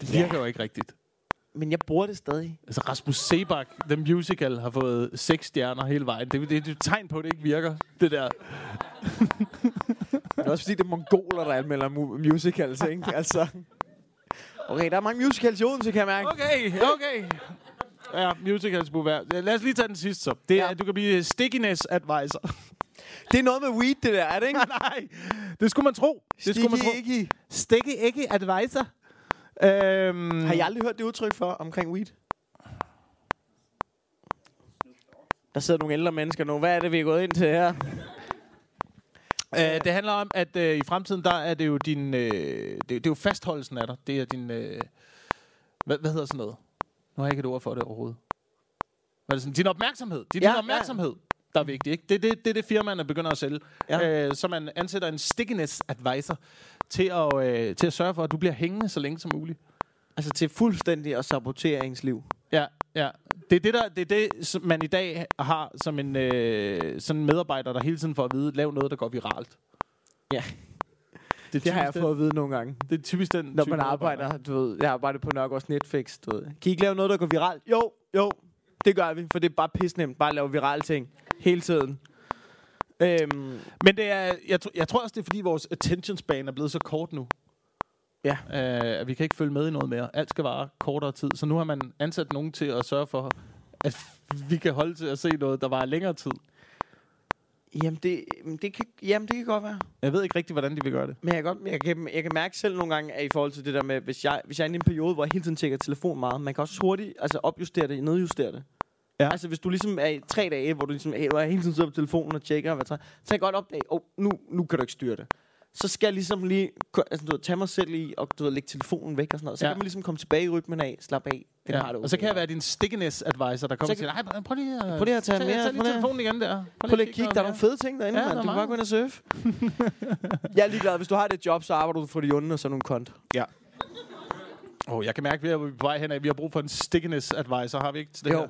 Det virker jo ikke rigtigt. Men jeg bruger det stadig. Altså, Rasmus Sebak, The Musical, har fået seks stjerner hele vejen. Det, det, det er et tegn på, at det ikke virker, det der. Det er også fordi, det er mongoler, der anmelder mu- musicals, ikke? Altså... Okay, der er mange musicals i Odense, kan jeg mærke. Okay, okay. Ja, musicals burde være. Lad os lige tage den sidste så. Det er, Ja. du kan blive stickiness advisor. Det er noget med weed, det der, er det ikke? Nej, det skulle man tro. Det skulle man tro. Sticky, Sticky ikke advisor. Øhm, Har I aldrig hørt det udtryk for omkring weed? Der sidder nogle ældre mennesker nu. Hvad er det, vi er gået ind til her? Øh, det handler om, at øh, i fremtiden, der er det jo din... Øh, det, det er jo fastholdelsen af dig. Det er din... Øh, hvad, hvad hedder sådan noget? Nu har jeg ikke et ord for det overhovedet. Hvad er det sådan? Din opmærksomhed. Er Ja, din ja. opmærksomhed, der er vigtig. Ikke? Det, er det, det det, firmaerne begynder at sælge. Ja. Øh, så man ansætter en stickiness advisor til at, øh, til at sørge for, at du bliver hængende så længe som muligt. Altså til fuldstændig at sabotere ens liv. Ja, ja. Det er det, der, det, er det som man i dag har som en øh, sådan en medarbejder, der hele tiden får at vide, lav noget, der går viralt. Ja. Det, Det har jeg fået at vide nogle gange. det er typisk den Når man arbejder, du ved, jeg arbejder på Nørgaards Netflix, du ved. Kan I ikke lave noget, der går viralt? Jo, jo, det gør vi, for det er bare pisnemt, bare at lave virale ting hele tiden. Øhm, Men det er, jeg, jeg tror også, det er fordi vores attention span er blevet så kort nu. Ja. Øh, vi kan ikke følge med i noget mere. Alt skal vare kortere tid. Så nu har man ansat nogen til at sørge for, at vi kan holde til at se noget, der var længere tid. Jamen, det, det kan, jamen, det kan godt være. Jeg ved ikke rigtig, hvordan de vil gøre det. Men jeg kan, godt, jeg, kan, jeg kan mærke selv nogle gange, at i forhold til det der med, hvis jeg, hvis jeg er inde i en periode, hvor jeg hele tiden tjekker telefon meget, man kan også hurtigt altså opjustere det, nedjustere det. Ja. Altså hvis du ligesom er i tre dage, hvor du ligesom hey, hvor jeg hele tiden sidder på telefonen og tjekker, hvad så, kan jeg godt opdage, oh, nu, nu kan du ikke styre det. Så skal jeg ligesom lige altså, du ved, tage mig selv i, og du ved, lægge telefonen væk og sådan noget. Så ja. kan man ligesom komme tilbage i rytmen af, slappe af. Har Ja. det Og så okay. kan jeg være din stickiness advisor, der kommer og siger, nej, prøv lige at, Prøv lige at tage tag, mere- tag prøv lige telefonen igen der. Prøv lige at kigge, der er nogle fede ting derinde, Ja, ja, der man. Du kan bare gå ind og surfe. jeg er ligeglad. Hvis du har det job, så arbejder du for de onde og sådan nogle kont. Oh, jeg kan mærke, at vi er på vej hen vi har brug for en stickiness advisor, har vi ikke? Til det Jo.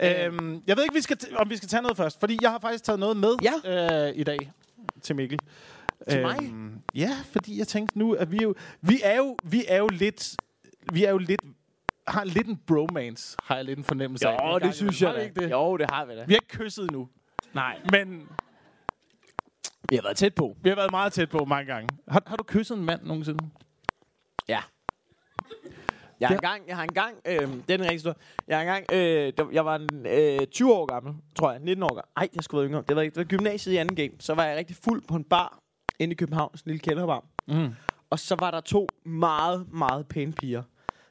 Her? Øhm, jeg ved ikke, vi skal om vi skal tage noget først, fordi jeg har faktisk taget noget med Ja. øh, i dag til Mikkel. Til mig? Ja, fordi jeg tænkte nu, at vi jo, vi er jo, vi er jo lidt, vi er jo lidt, har lidt en bromance, har jeg lidt en fornemmelse af. Jo, En gang det synes jeg Har ikke det? Jo, det har vi da. Vi har ikke kysset endnu. Nej. Men Vi har været tæt på. vi har været meget tæt på mange gange. Har, har du kysset en mand nogensinde? Ja. Jeg har engang, jeg har engang, øh, det er rigtig historie. Jeg har engang, øh, der- jeg var en, øh, 20 år gammel, tror jeg, 19 år gammel. Ej, jeg skulle være yngre. Det var, det var gymnasiet i 2. G. Så var jeg rigtig fuld på en bar inde i København, sådan en lille kælderbar. Mm. Og så var der to meget, meget pæne piger,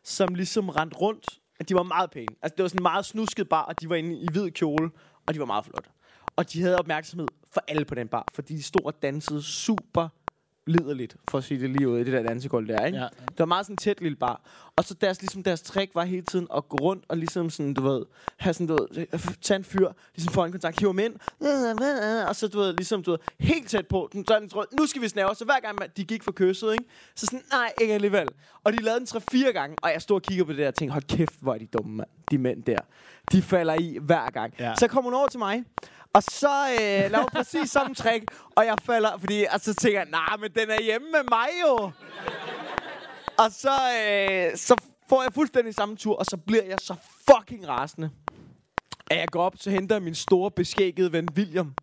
som ligesom rendte rundt. De var meget pæne. Altså, det var sådan en meget snusket bar, og de var inde i hvid kjole, og de var meget flotte. Og de havde opmærksomhed for alle på den bar, fordi de stod og dansede super liderligt, for at sige det lige ud i det der dansegulv der, ikke? Ja. Det var meget sådan tæt lille bar. Og så deres, ligesom deres trick var hele tiden at gå rundt og ligesom sådan, du ved, have sådan, du ved, tage en fyr, ligesom få en kontakt, hive ham ind, og så, du ved, ligesom, du ved, helt tæt på, den sådan, tror, nu skal vi snæve, så hver gang man- de gik for kysset, ikke? Så sådan, nej, ikke alligevel. Og de lavede den tre-fire gange, og jeg stod og kigger på det der og tænkte, hold kæft, hvor er de dumme, mand. De mænd der. De falder i hver gang. Ja. Så kom hun over til mig, og så øh, laver hun præcis samme trick, og jeg falder, fordi, og så tænker jeg, nej, men den er hjemme med mig jo. Og så, øh, så får jeg fuldstændig samme tur, og så bliver jeg så fucking rasende. At jeg går op, så henter jeg min store beskækkede ven William.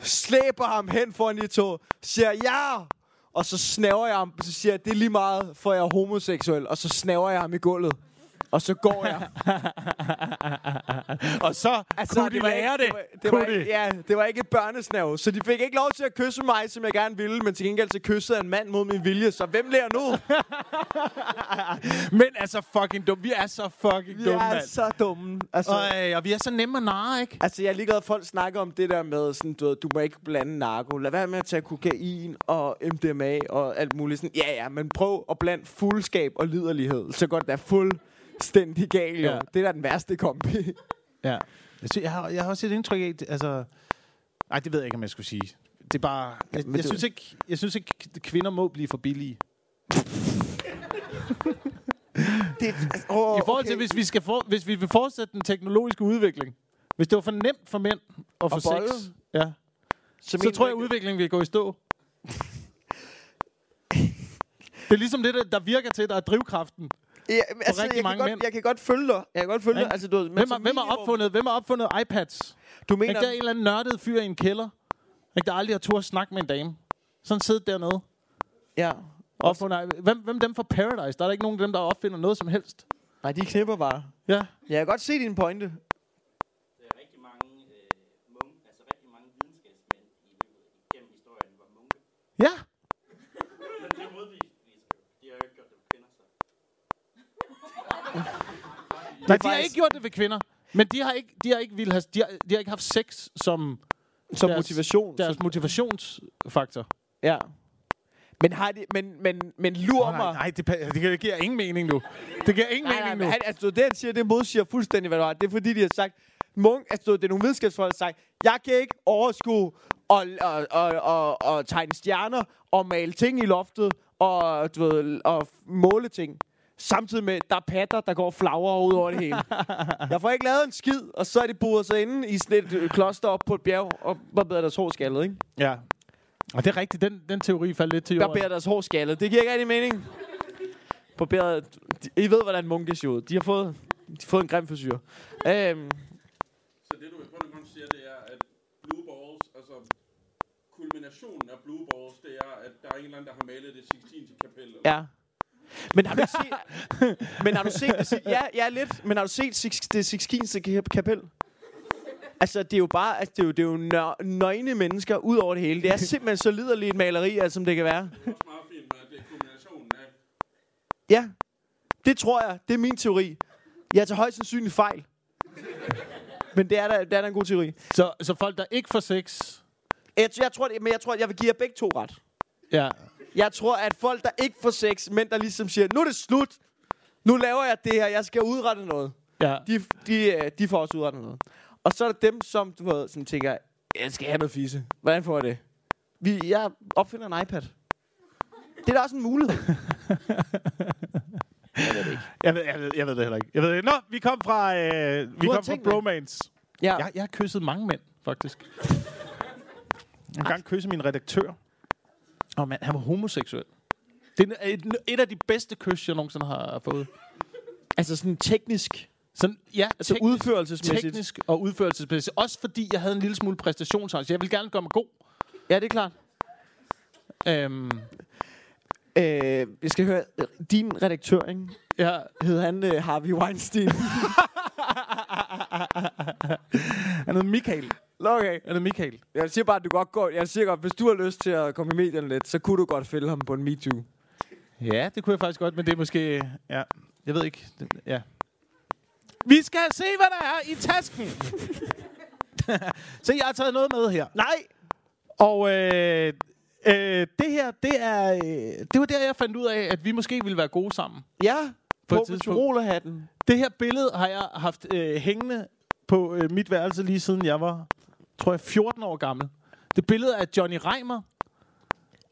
Slæber ham hen foran de to. Siger ja! Og så snæver jeg ham, så siger jeg, det er lige meget, for jeg er homoseksuel. Og så snæver jeg ham i gulvet. Og så går jeg. Og så altså, kunne de var lære ikke, det. det, var, det, var, de? ja, det var ikke et børnesnav. Så de fik ikke lov til at kysse mig, som jeg gerne ville. Men til gengæld så kyssede en mand mod min vilje. Så hvem lærer nu? Men altså fucking dum. Vi er så fucking Vi dumme, er mand. så dumme. Altså, Og, og vi er så nemme at narre, ikke? Altså, jeg er ligeglad, at folk snakker om det der med, sådan, du, ved, du må ikke blande narko. Lad være med at tage kokain og MDMA og alt muligt. Sådan, ja, ja, men prøv at blande fuldskab og liderlighed. Så godt det er fuldstændig galt, jo. Ja. Det er da den værste kombi. Ja. Jeg, synes, jeg, har, jeg har også et indtryk af, altså... Ej, det ved jeg ikke, om jeg skulle sige. Det er bare... Jeg, jeg, det- synes, ikke, jeg synes ikke, kvinder må blive for billige. det, altså, oh, I forhold til, hvis vi, skal for, hvis vi vil fortsætte den teknologiske udvikling. Hvis det var for nemt for mænd at få sex, ja, så, så tror jeg, at udviklingen vil gå i stå. det er ligesom det, der, der virker til, der er drivkraften. Ja, men, altså, rigtig jeg, kan mange godt, mænd. jeg kan godt følge dig. Jeg kan godt følge Ikke? dig. Altså, du, Hvem, har, hvem, har opfundet, hvem har opfundet iPads? Du Mener, ikke, der er en eller anden nørdet fyr i en kælder, ikke, der aldrig har tur at snakke med en dame. Sådan siddet dernede. Ja. Opfundet, hvem, hvem dem fra Paradise? Der er der ikke nogen af dem, der opfinder noget som helst. Nej, de knipper bare. Ja. Jeg kan godt se din pointe. Der er rigtig mange, øh, munk, altså rigtig mange videnskabsmænd i løbet gennem historien var munke. Ja. Men det modviser jo. De har jo ikke gjort det med kvinder, så. Nej, de har ikke gjort det ved kvinder. Men de har ikke, de har ikke, ville have, de har, de har ikke haft sex som Som Deres- motivation. deres motivationsfaktor. Ja. Men har de... Men, men, men lur Oh, mig... nej, nej det, det, det giver ingen mening nu. Det giver ingen Nej, nej, mening men nu. han, altså, det han siger, det modsiger fuldstændig, hvad du har. Det er fordi, de har sagt, Munk, altså, det er nogle videnskabsfolk, der har sagt, jeg kan ikke overskue og, og, og, og, og tegne stjerner og male ting i loftet og, du ved, og måle ting. Samtidig med, der er patter, der går flagre ud over det hele. Jeg får ikke lavet en skid, og så er de boet sig inde i sådan et øh, kloster op på et bjerg, og barberer deres hår skaldet, ikke? Ja. Og det er rigtigt, den, den teori faldt lidt til jorden. Barberer deres hår skaldet. Det giver ikke rigtig mening. Barberet, de, I ved, hvordan munke ser ud. De har fået, de har fået en grim frisyr. Øhm, Så det, du i bund og grund siger, det er, at Blue Balls, altså kulminationen af Blue Balls, det er, at der er en eller anden, der har malet det 16. kapel. eller- Ja. Men har du set... men har du set... det? Ja, ja, lidt. Men har du set Six, det Sixtinske kapel? Altså, det er jo bare... Altså, det er jo, det er jo nø- nøgne mennesker ud over det hele. Det er simpelthen så liderligt et maleri, altså, som det kan være. Det er også meget fint det er af... Ja. Det tror jeg. Det er min teori. Jeg tager højst sandsynligt fejl. Men det er da, det er da en god teori. Så, så folk, der ikke får sex... Jeg, jeg tror, det, men jeg tror, jeg vil give jer begge to ret. Ja. Jeg tror, at folk, der ikke får sex, men der ligesom siger, nu er det slut. Nu laver jeg det her. Jeg skal udrette noget. ja. de, de, øh, de får også udrettet noget. Og så er der dem, som du ved, som tænker, jeg skal have noget fisse. Hvordan får jeg det? Vi, jeg opfinder en iPad. Det er da også en mulighed. Jeg ved, jeg, ved, jeg ved det heller ikke. Jeg ved det. Nå, vi kom fra, øh, vi kom fra det. bromance. Ja. Jeg, jeg har kysset mange mænd, faktisk. Jeg har engang kysset min redaktør. Og mand, han var homoseksuel. Det er et, et af de bedste kys, jeg nogensinde har fået. Altså sådan teknisk. Sådan, ja, Altså teknisk, udførelsesmæssigt. teknisk og udførelsesmæssigt. Også fordi jeg havde en lille smule præstationsangst. Jeg ville gerne gøre mig god. Ja, det er klart. Øhm, Øh, jeg skal høre, øh, din redaktør, ikke? ja, Hed han øh, Harvey Weinstein? han hed Michael. okay. Han hed Michael. Jeg siger bare, at du godt går. Jeg siger godt, hvis du har lyst til at komme i medierne lidt, så kunne du godt fælde ham på en MeToo. Ja, det kunne jeg faktisk godt, men det er måske... Ja, jeg ved ikke. Det- Ja. Vi skal se, hvad der er i tasken. Se, jeg har taget noget med her. Nej! Og øh, Øh, det her, det er... Øh, det var der, jeg fandt ud af, at vi måske ville være gode sammen. Ja, På på, et tidspunkt. tyrolerhatten. Det her billede har jeg haft øh, hængende på øh, mit værelse lige siden jeg var, tror jeg, 14 år gammel. Det billede af Johnny Reimer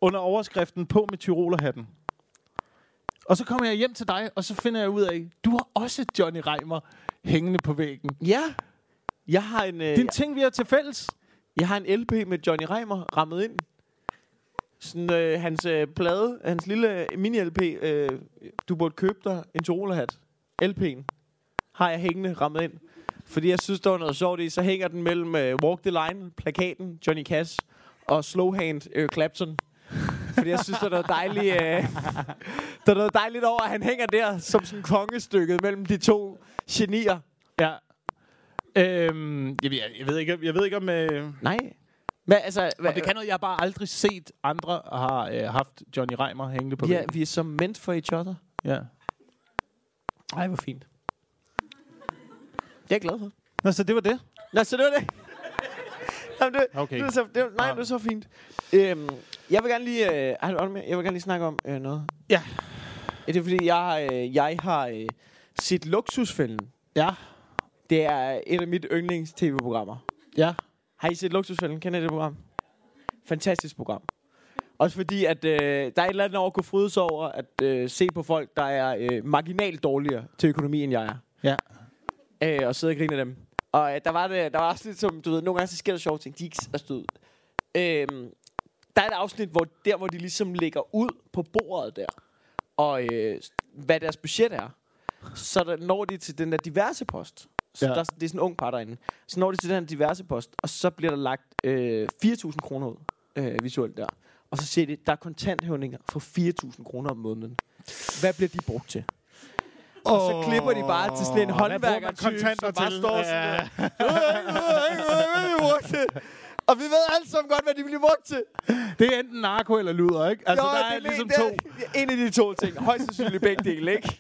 under overskriften på med tyrolerhatten. Og så kommer jeg hjem til dig, og så finder jeg ud af, du har også Johnny Reimer hængende på væggen. Ja. Jeg har en, øh, Det er en ting, vi har til fælles. jeg har en LP med Johnny Reimer rammet ind. Sådan, øh, hans øh, plade, hans lille mini-LP, øh, du burde købe dig en tyrolerhat. LP'en har jeg hængende rammet ind. Fordi jeg synes, der var noget sjovt i. Så hænger den mellem øh, Walk the Line, plakaten, Johnny Cash, og Slowhand, øh, Clapton. Fordi jeg synes, der er noget dejligt, øh, der er noget dejligt over, at han hænger der som sådan kongestykket mellem de to genier. Ja. Øhm, jeg, jeg, jeg, ved ikke, jeg ved ikke om... Øh, Nej. Men altså, og det kan noget, jeg har bare aldrig set andre har øh, haft Johnny Reimer hængende på væggen. vi er som meant for each other. Ja. Ej, hvor fint. Det er jeg glad for. Nå, så det var det. Nå, så det var det. Jamen, det, Okay. det, så, det, var- nej, Ah. det var så fint. Øhm, jeg vil gerne lige, øh, jeg vil gerne lige snakke om øh, noget. Ja. Det er fordi, jeg har, øh, jeg har øh, set Luksusfælden. Ja. Det er et af mit yndlings-tv-programmer. Ja. Har I set Luksusfælden? Kender I det program? Fantastisk program. Også fordi, at øh, der er et eller andet over at kunne fryde sig over at øh, se på folk, der er øh, marginalt dårligere til økonomi, end jeg er. Øh, og sidde og grine af dem. Og øh, der var det, der var også lidt som, du ved, nogle gange så sker der sjove ting. De er ikke du ved, øhm, der er et afsnit, hvor der hvor de ligesom lægger ud på bordet der, og øh, hvad deres budget er, så der når de til den der diverse post. Så Ja. ja. der, det er sådan en ung par derinde. Så når de til den her diverse post, og så bliver der lagt øh, 4.000 kroner ud øh, visuelt der. Og så siger de, der er kontanthævninger for 4.000 kroner om måneden. Hvad bliver de brugt til? Og så klipper de bare til sådan en håndværker kontanter som bare til? står sådan Ja. der. Og vi ved alle sammen godt, hvad de bliver brugt til. Det er enten narko eller luder, ikke? Altså, Jo, der er det ligesom det to. er En af de to ting. Højst sandsynligt begge dele, ikke?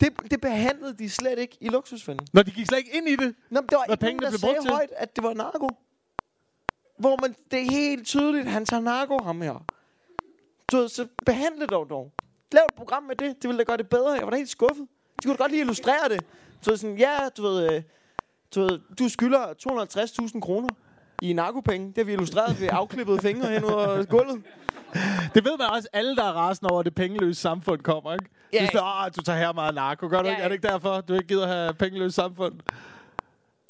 Det, det behandlede de slet ikke i luksusfælden. Når de gik slet ikke ind i det. Nå, det var ikke nogen, pengene der blev brugt til? højt, at det var narko. Hvor man, det er helt tydeligt, han tager narko, ham her. Du ved, så behandle dog dog. Lav et program med det. Det ville da gøre det bedre. Jeg var da helt skuffet. De kunne da godt lige illustrere det. Så sådan, ja, du ved, øh, du, ved, du skylder 250.000 kroner i narkopenge. Det har vi illustreret ved afklippede fingre hen over gulvet. Det ved man også, alle der er rasende over, at det pengeløse samfund kommer, ikke? Ja. Ja. Hvis der, åh, du tager her meget narko, gør du ikke? Er det ikke derfor, du ikke gider have pengeløse samfund?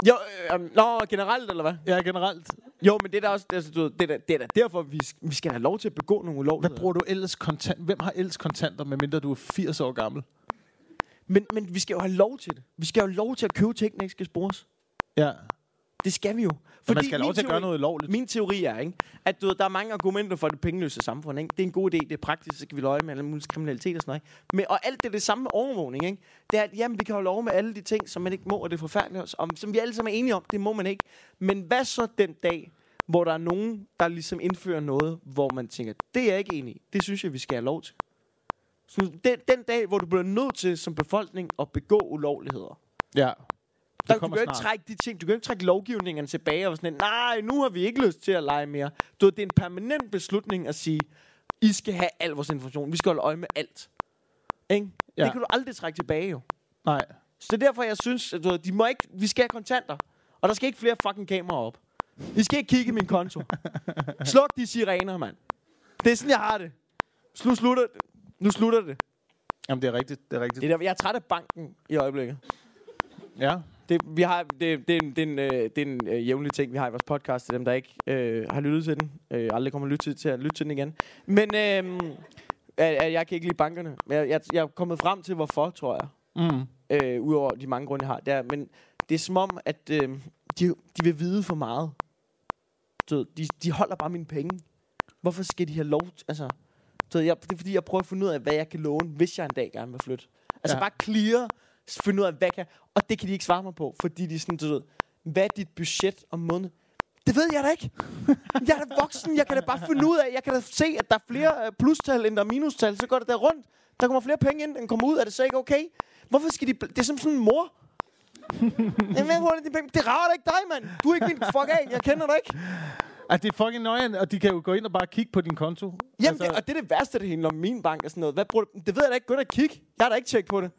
Jo, øh, øh, nå, generelt, eller hvad? Ja, generelt. Jo, men det er da også, altså, du det er da, det er da derfor, vi, vi skal have lov til at begå nogle Hvad ulovligheder. bruger du ellers kontant? Hvem har ellers kontanter, medmindre du er 80 år gammel? Men, men vi skal jo have lov til det. Vi skal jo have lov til at købe ting, der ikke skal spores. Ja. Det skal vi jo. For man skal have lov til at gøre noget ulovligt. Min teori er, ikke, at du ved, der er mange argumenter for det pengeløse samfund. Ikke? Det er en god idé, det er praktisk, så kan vi løje med alle mulige kriminalitet og sådan noget. Ikke? Men, og alt det er det samme med overvågning. Ikke? Det er, at jamen, vi kan holde lov med alle de ting, som man ikke må, og det er forfærdeligt, og som vi alle sammen er enige om, det må man ikke. Men hvad så den dag, hvor der er nogen, der ligesom indfører noget, hvor man tænker, det er jeg ikke enig i. Det synes jeg, vi skal have lov til. Så den, den dag, hvor du bliver nødt til som befolkning at begå ulovligheder. Ja. Der, du kan jo ikke snart. trække de ting, du kan ikke trække lovgivningerne tilbage og sådan, nej, nu har vi ikke lyst til at lege mere. Du det er en permanent beslutning at sige, I skal have al vores information. Vi skal holde øje med alt. Ikke? Ja. Det kan du aldrig trække tilbage jo. Nej. Så det er derfor, jeg synes, at du de må ikke, vi skal have kontanter. Og der skal ikke flere fucking kameraer op. I skal ikke kigge i min konto. Sluk de sirener, mand. Det er sådan, jeg har det. Nu slutter det. Nu slutter det. Jamen, det er rigtigt. Det er rigtigt. det er der, jeg er træt af banken i øjeblikket. Ja. Det, vi har, det, det, er en, det er en, øh, det er en øh, jævnlig ting, vi har i vores podcast, til dem, der ikke øh, har lyttet til den. Øh, aldrig kommer lytte til, til at lytte til den igen. Men øh, jeg, jeg- kan ikke lide bankerne. Jeg, jeg, jeg er kommet frem til, hvorfor, tror jeg. Mm. Øh, Udover de mange grunde, jeg har. Det er, men det er som om, at øh, de, de vil vide for meget. Du ved, de, de holder bare mine penge. Hvorfor skal de have lov? Altså, ved, jeg, det er fordi, jeg prøver at finde ud af, hvad jeg kan låne, hvis jeg en dag gerne vil flytte. Altså Ja. bare clear, finde ud af, hvad jeg kan. Og det kan de ikke svare mig på, fordi de er sådan, du ved, hvad er dit budget om måneden? Det ved jeg da ikke. Jeg er da voksen. Jeg kan da bare finde ud af. Jeg kan da se, at der er flere øh, plustal, end der er minustal. Så går det der rundt. Der kommer flere penge ind, end kommer ud. Er det så ikke okay? Hvorfor skal de... Det er som sådan en mor. Jamen, hvor er det, de penge? det rager da ikke dig, mand. Du er ikke min... Fuck af. Jeg kender dig ikke. At det er fucking nøjeren, og de kan jo gå ind og bare kigge på din konto. Jamen, altså, det, og det er det værste, det handler om min bank og sådan noget. Hvad bruger du? Det ved jeg da ikke. Gå ind og kig. Jeg har da ikke tjekket på det.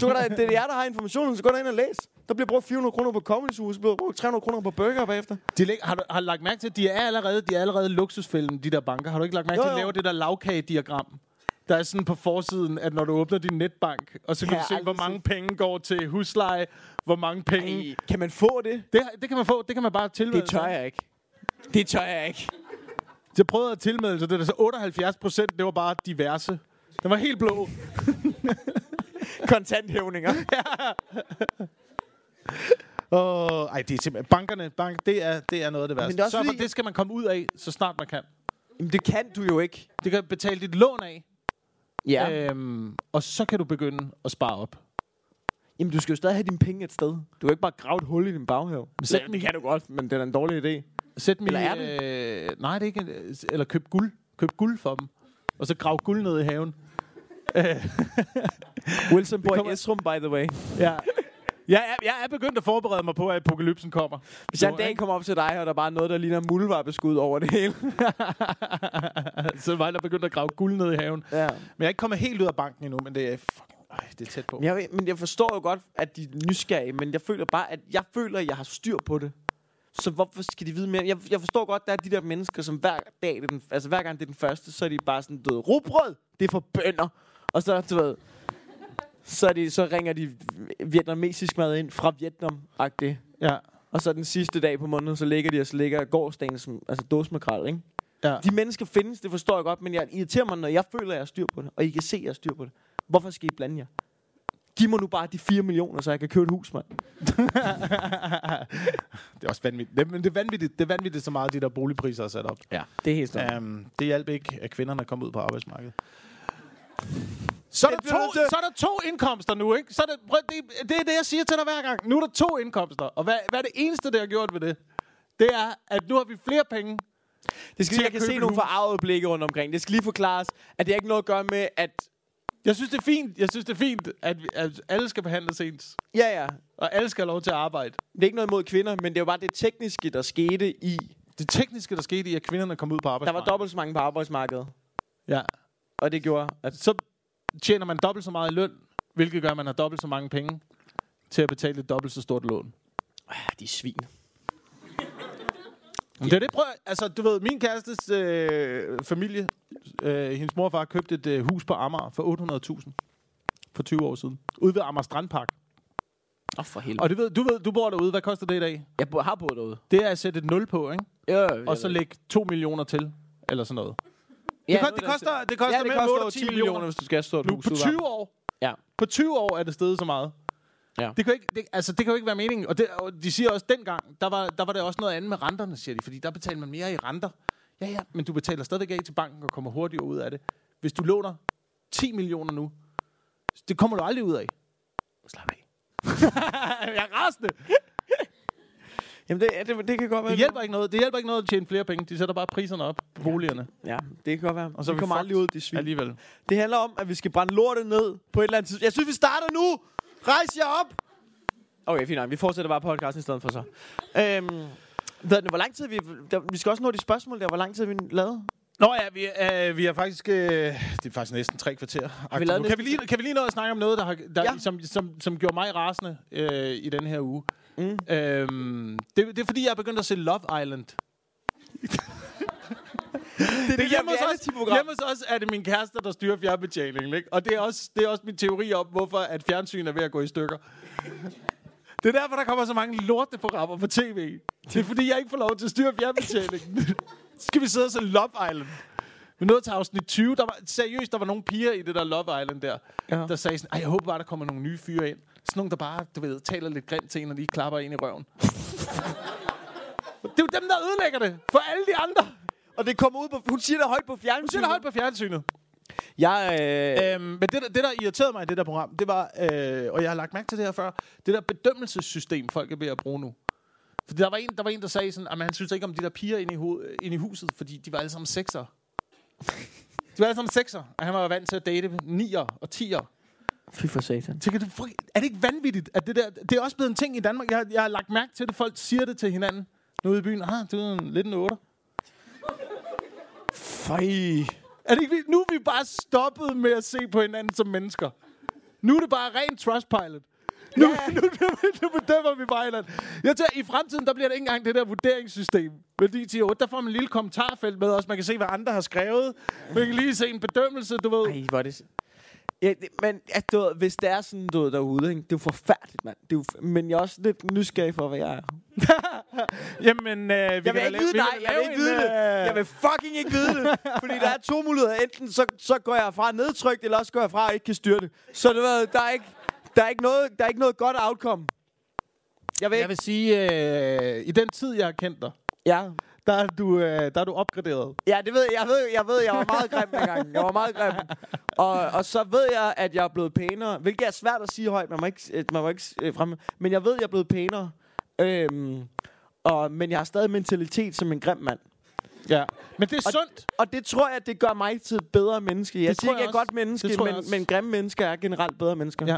Du da, det er jer, der har informationen, så gå ind og læs. Der bliver brugt 400 kroner på Comedy Zoo, så bliver der brugt 300 kroner på burger bagefter. De læg, har, du, har lagt mærke til, at de er allerede, de er allerede luksusfælden, de der banker. Har du ikke lagt mærke Jo, til, at de laver det der lavkagediagram? Der er sådan på forsiden, at når du åbner din netbank, og så kan Ja, du se, hvor mange penge går til husleje, hvor mange penge... Ej, kan man få det? Det, det kan man få, det kan man bare tilmelde Det tør jeg ikke. Det tør jeg ikke. Jeg prøvede at tilmelde sig, det er så 78 procent, det var bare diverse. Den var helt blå. Kontanthævninger. Åh, ej, det er simpelthen... Bankerne, bank, det, er, det er noget af det værste. Men det er også Sørg for, fordi- det skal man komme ud af, så snart man kan. Jamen, det kan du jo ikke. Det kan betale dit lån af, Ja. øhm, og så kan du begynde at spare op. Jamen, du skal jo stadig have dine penge et sted. Du kan jo ikke bare grave et hul i din baghave. Men Så sæt dem det i- kan du godt, men det er en dårlig idé. Sæt Eller er det? Øh, nej, det er ikke... en- Eller køb guld. Køb guld for dem. Og så grav guld ned i haven. Wilson bor i Esrum, by the way. Ja. Jeg er, jeg er begyndt at forberede mig på, at apokalypsen kommer. Hvis jeg en dag kommer op til dig, og der er bare noget, der ligner muldvarpeskud over det hele. så var jeg begyndt at grave guld ned i haven. ja. Men jeg er ikke kommet helt ud af banken endnu, men det er fucking... Ej, det er tæt på. Men jeg, men jeg forstår jo godt, at de er nysgerrige, men jeg føler bare, at jeg føler, at jeg har styr på det. Så hvorfor skal de vide mere? Jeg, jeg forstår godt, der er de der mennesker, som hver dag, det er den, altså hver gang det er den første, så er de bare sådan, du ved, rugbrød, det er for bønder. Og så, du ved, så, er de, så ringer de vietnamesisk mad ind fra Vietnam -agtigt. Ja. Og så den sidste dag på måneden, så ligger de og så ligger gårdsdagen som altså dåsmakrel, ikke? ja. De mennesker findes, det forstår jeg godt, men jeg irriterer mig, når jeg føler, at jeg har styr på det, og I kan se, at jeg har styr på det. Hvorfor skal I blande jer? Giv mig nu bare de 4 millioner, så jeg kan købe et hus, mand. det er også vanvittigt. Det, men det er vanvittigt, det er vanvittigt så meget, de der boligpriser er sat op. Ja, det er helt stort. Um, det hjalp ikke, at kvinderne kom ud på arbejdsmarkedet. Så er, der to, så er der to indkomster nu, ikke? Så er der, prøv, det, det er det, jeg siger til dig hver gang. Nu er der to indkomster. Og hvad, hvad er det eneste, det har gjort ved det? Det er, at nu har vi flere penge. Det skal til lige, jeg kan se nogle forarvede blikke rundt omkring. Det skal lige forklares, at det har ikke noget at gøre med, at... Jeg synes, det er fint, jeg synes, det er fint at, vi, at alle skal behandles ens. Ja, ja. Og alle skal have lov til at arbejde. Det er ikke noget imod kvinder, men det er jo bare det tekniske, der skete i... Det tekniske, der skete i, at kvinderne kom ud på Der var arbejdsmarkedet. dobbelt så mange på arbejdsmarkedet. Ja. Og det gjorde, at... Så tjener man dobbelt så meget i løn, hvilket gør, at man har dobbelt så mange penge til at betale et dobbelt så stort lån. Ah, de er svin. Det er det, prøv, altså, du ved, min kærestes øh, familie, øh, hendes mor og far købte et øh, hus på Amager for 800.000 for 20 år siden. Ude ved Amager Strandpark. Åh, oh, for helvede. Og det ved, du ved, du bor derude. Hvad koster det i dag? Jeg bo- har boet derude. Det er at sætte et nul på, ikke? Ja, Og så lægge 2 millioner til, eller sådan noget. ja, det, koster, er det, koster, det koster ja, det mellem koster 8 over og 10 10 millioner, millioner. hvis du skal have stort Nu, hus. på ude ved 20 år. Ja. På 20 år er det steget så meget. Ja. Det kan, ikke, det, altså, det kan jo ikke være meningen. Og, det, og de siger også, dengang, der var, der var det også noget andet med renterne, siger de. Fordi der betaler man mere i renter. Ja, ja, men du betaler stadigvæk af til banken og kommer hurtigere ud af det. Hvis du låner 10 millioner nu, det kommer du aldrig ud af. Slap af. jeg er rasende. Jamen, det, det, det kan godt være. Det hjælper ikke noget. Det hjælper ikke noget at tjene flere penge. De sætter bare priserne op på boligerne Ja, det kan godt være. Og så vi kommer aldrig ud, de svin. alligevel. Det handler om, at vi skal brænde lortet ned på et eller andet tidspunkt. Jeg synes, vi starter nu! Rejs jer op! Okay, fint nok. Vi fortsætter bare podcasten i stedet for så. Øhm, hvad er det, hvor lang tid vi... Der, vi skal også nå de spørgsmål der. Hvor lang tid har vi lavet? Nå ja, vi, øh, vi har faktisk... Øh, det er faktisk næsten tre kvarter. vi Nu. kan, vi lige, kan vi lige nå at snakke om noget, der, har, der, ja. som, som, som gjorde mig rasende øh, i den her uge? Mm. Øhm, det, det er fordi, jeg er begyndt at se Love Island. Det er Det hjemme hos, os, hjemme hos os er det min kæreste, der styrer fjernbetjeningen. Ikke? Og det er, også, det er også min teori om, hvorfor at fjernsyn er ved at gå i stykker. Det er derfor, der kommer så mange lorteprogrammer på tv. Det er fordi, jeg ikke får lov til at styre fjernbetjeningen. Skal vi sidde og se Love Island. Vi nåede til afsnit 20. Der var, seriøst, der var nogle piger i det der Love Island der, Ja. der sagde sådan, jeg håber bare, der kommer nogle nye fyre ind. Sådan nogle, der bare, du ved, taler lidt grimt til en, og lige klapper ind i røven. det er jo dem, der ødelægger det for alle de andre og det kommer ud på... Hun siger det højt på fjernsynet. Hun siger det højt på fjernsynet. Jeg, øh... øhm, men det der, det, der irriterede mig i det der program, det var, øh, og jeg har lagt mærke til det her før, det der bedømmelsessystem, folk er ved at bruge nu. For der var en, der, var en, der sagde sådan, at han synes ikke om de der piger inde i, ho- inde i huset, fordi de var alle sammen sekser. de var alle sammen sekser, og han var vant til at date nier og tier. Fy for satan. Tænker du, er det ikke vanvittigt, at det der... Det er også blevet en ting i Danmark. Jeg, jeg har lagt mærke til det. Folk siger det til hinanden. Nu ude i byen. Ah, du er en, lidt en 8. Fej. Er det ikke? Nu er vi bare stoppet med at se på hinanden som mennesker. Nu er det bare rent trustpilot. Nu, yeah. nu, nu, nu bedømmer vi bare hinanden. Jeg tager, I fremtiden, der bliver det ikke engang det der vurderingssystem. Fordi til 8, der får man en lille kommentarfelt med også. Man kan se, hvad andre har skrevet. Man kan lige se en bedømmelse, du ved. Ej, hvor er det... Ja, det, men at, du ved, hvis det er sådan du ved, derude, ikke? det er jo forfærdeligt, mand. Det er jo, men jeg er også lidt nysgerrig for, hvad jeg er. Jamen, øh, vi Jeg vil ikke vide, kan jeg vil ikke vide det. øh, Jeg vil fucking ikke vide det. Fordi der er to muligheder. Enten så, så går jeg fra nedtrykt, eller også går jeg fra og ikke kan styre det. Så det ved, der er ikke, der er ikke noget, der er ikke noget godt outcome. Jeg vil Jeg vil sige, øh, i den tid, jeg har kendt dig, Ja, der er du, øh, der er du opgraderet. ja, det ved jeg. Jeg ved, jeg ved, jeg var meget grim engang. Jeg var meget grim. Og, og så ved jeg, at jeg er blevet pænere. Hvilket er svært at sige højt. Man må ikke, øh, man må ikke øh, fremme. Men jeg ved, jeg er blevet pænere. Øhm, og, men jeg har stadig mentalitet som en grim mand. Ja. Men det er Og- sundt. Og det tror jeg, det gør mig til et bedre menneske. Jeg Det siger tror ikke, jeg er godt menneske, men, også. men grimme mennesker er generelt bedre mennesker. Ja.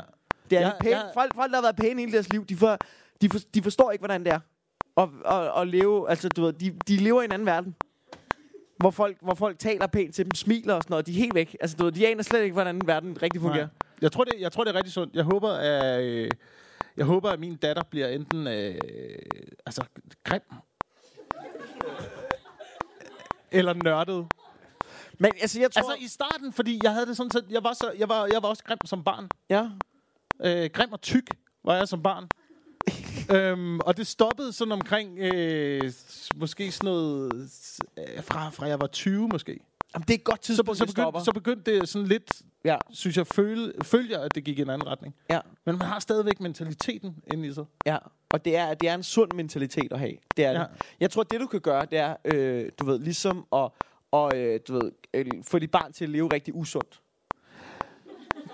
Det er Ja, pæne. ja. Folk, folk, der har været pæne hele deres liv, de, får, de, for, de forstår ikke, hvordan det er. Og, og, og leve, altså du ved, de, de lever i en anden verden. Hvor folk, hvor folk taler pænt til dem, smiler og sådan noget. De er helt væk. Altså, du ved, de aner slet ikke, hvordan verden rigtig fungerer. Nej. Jeg tror, det, jeg tror, det er rigtig sundt. Jeg håber, at, øh, jeg håber, at min datter bliver enten øh, altså, grim eller nørdet. Men altså, jeg tror... Altså i starten, fordi jeg havde det sådan set, jeg var, så, jeg var, jeg var også grim som barn. ja. Øh, grim og tyk var jeg som barn. Øhm, og det stoppede sådan omkring, øh, måske sådan noget, øh, fra, fra jeg var 20 måske. Jamen, det er et godt Så, tidspunkt, så, stopper. begyndte, så begyndte det sådan lidt, ja. synes jeg, føle, følger, at det gik i en anden retning. Ja. Men man har stadigvæk mentaliteten inde i sig. Ja, og det er, det er en sund mentalitet at have. Det er Ja. det. Jeg tror, det du kan gøre, det er, øh, du ved, ligesom at og, øh, du ved, øh, få dit barn til at leve rigtig usundt.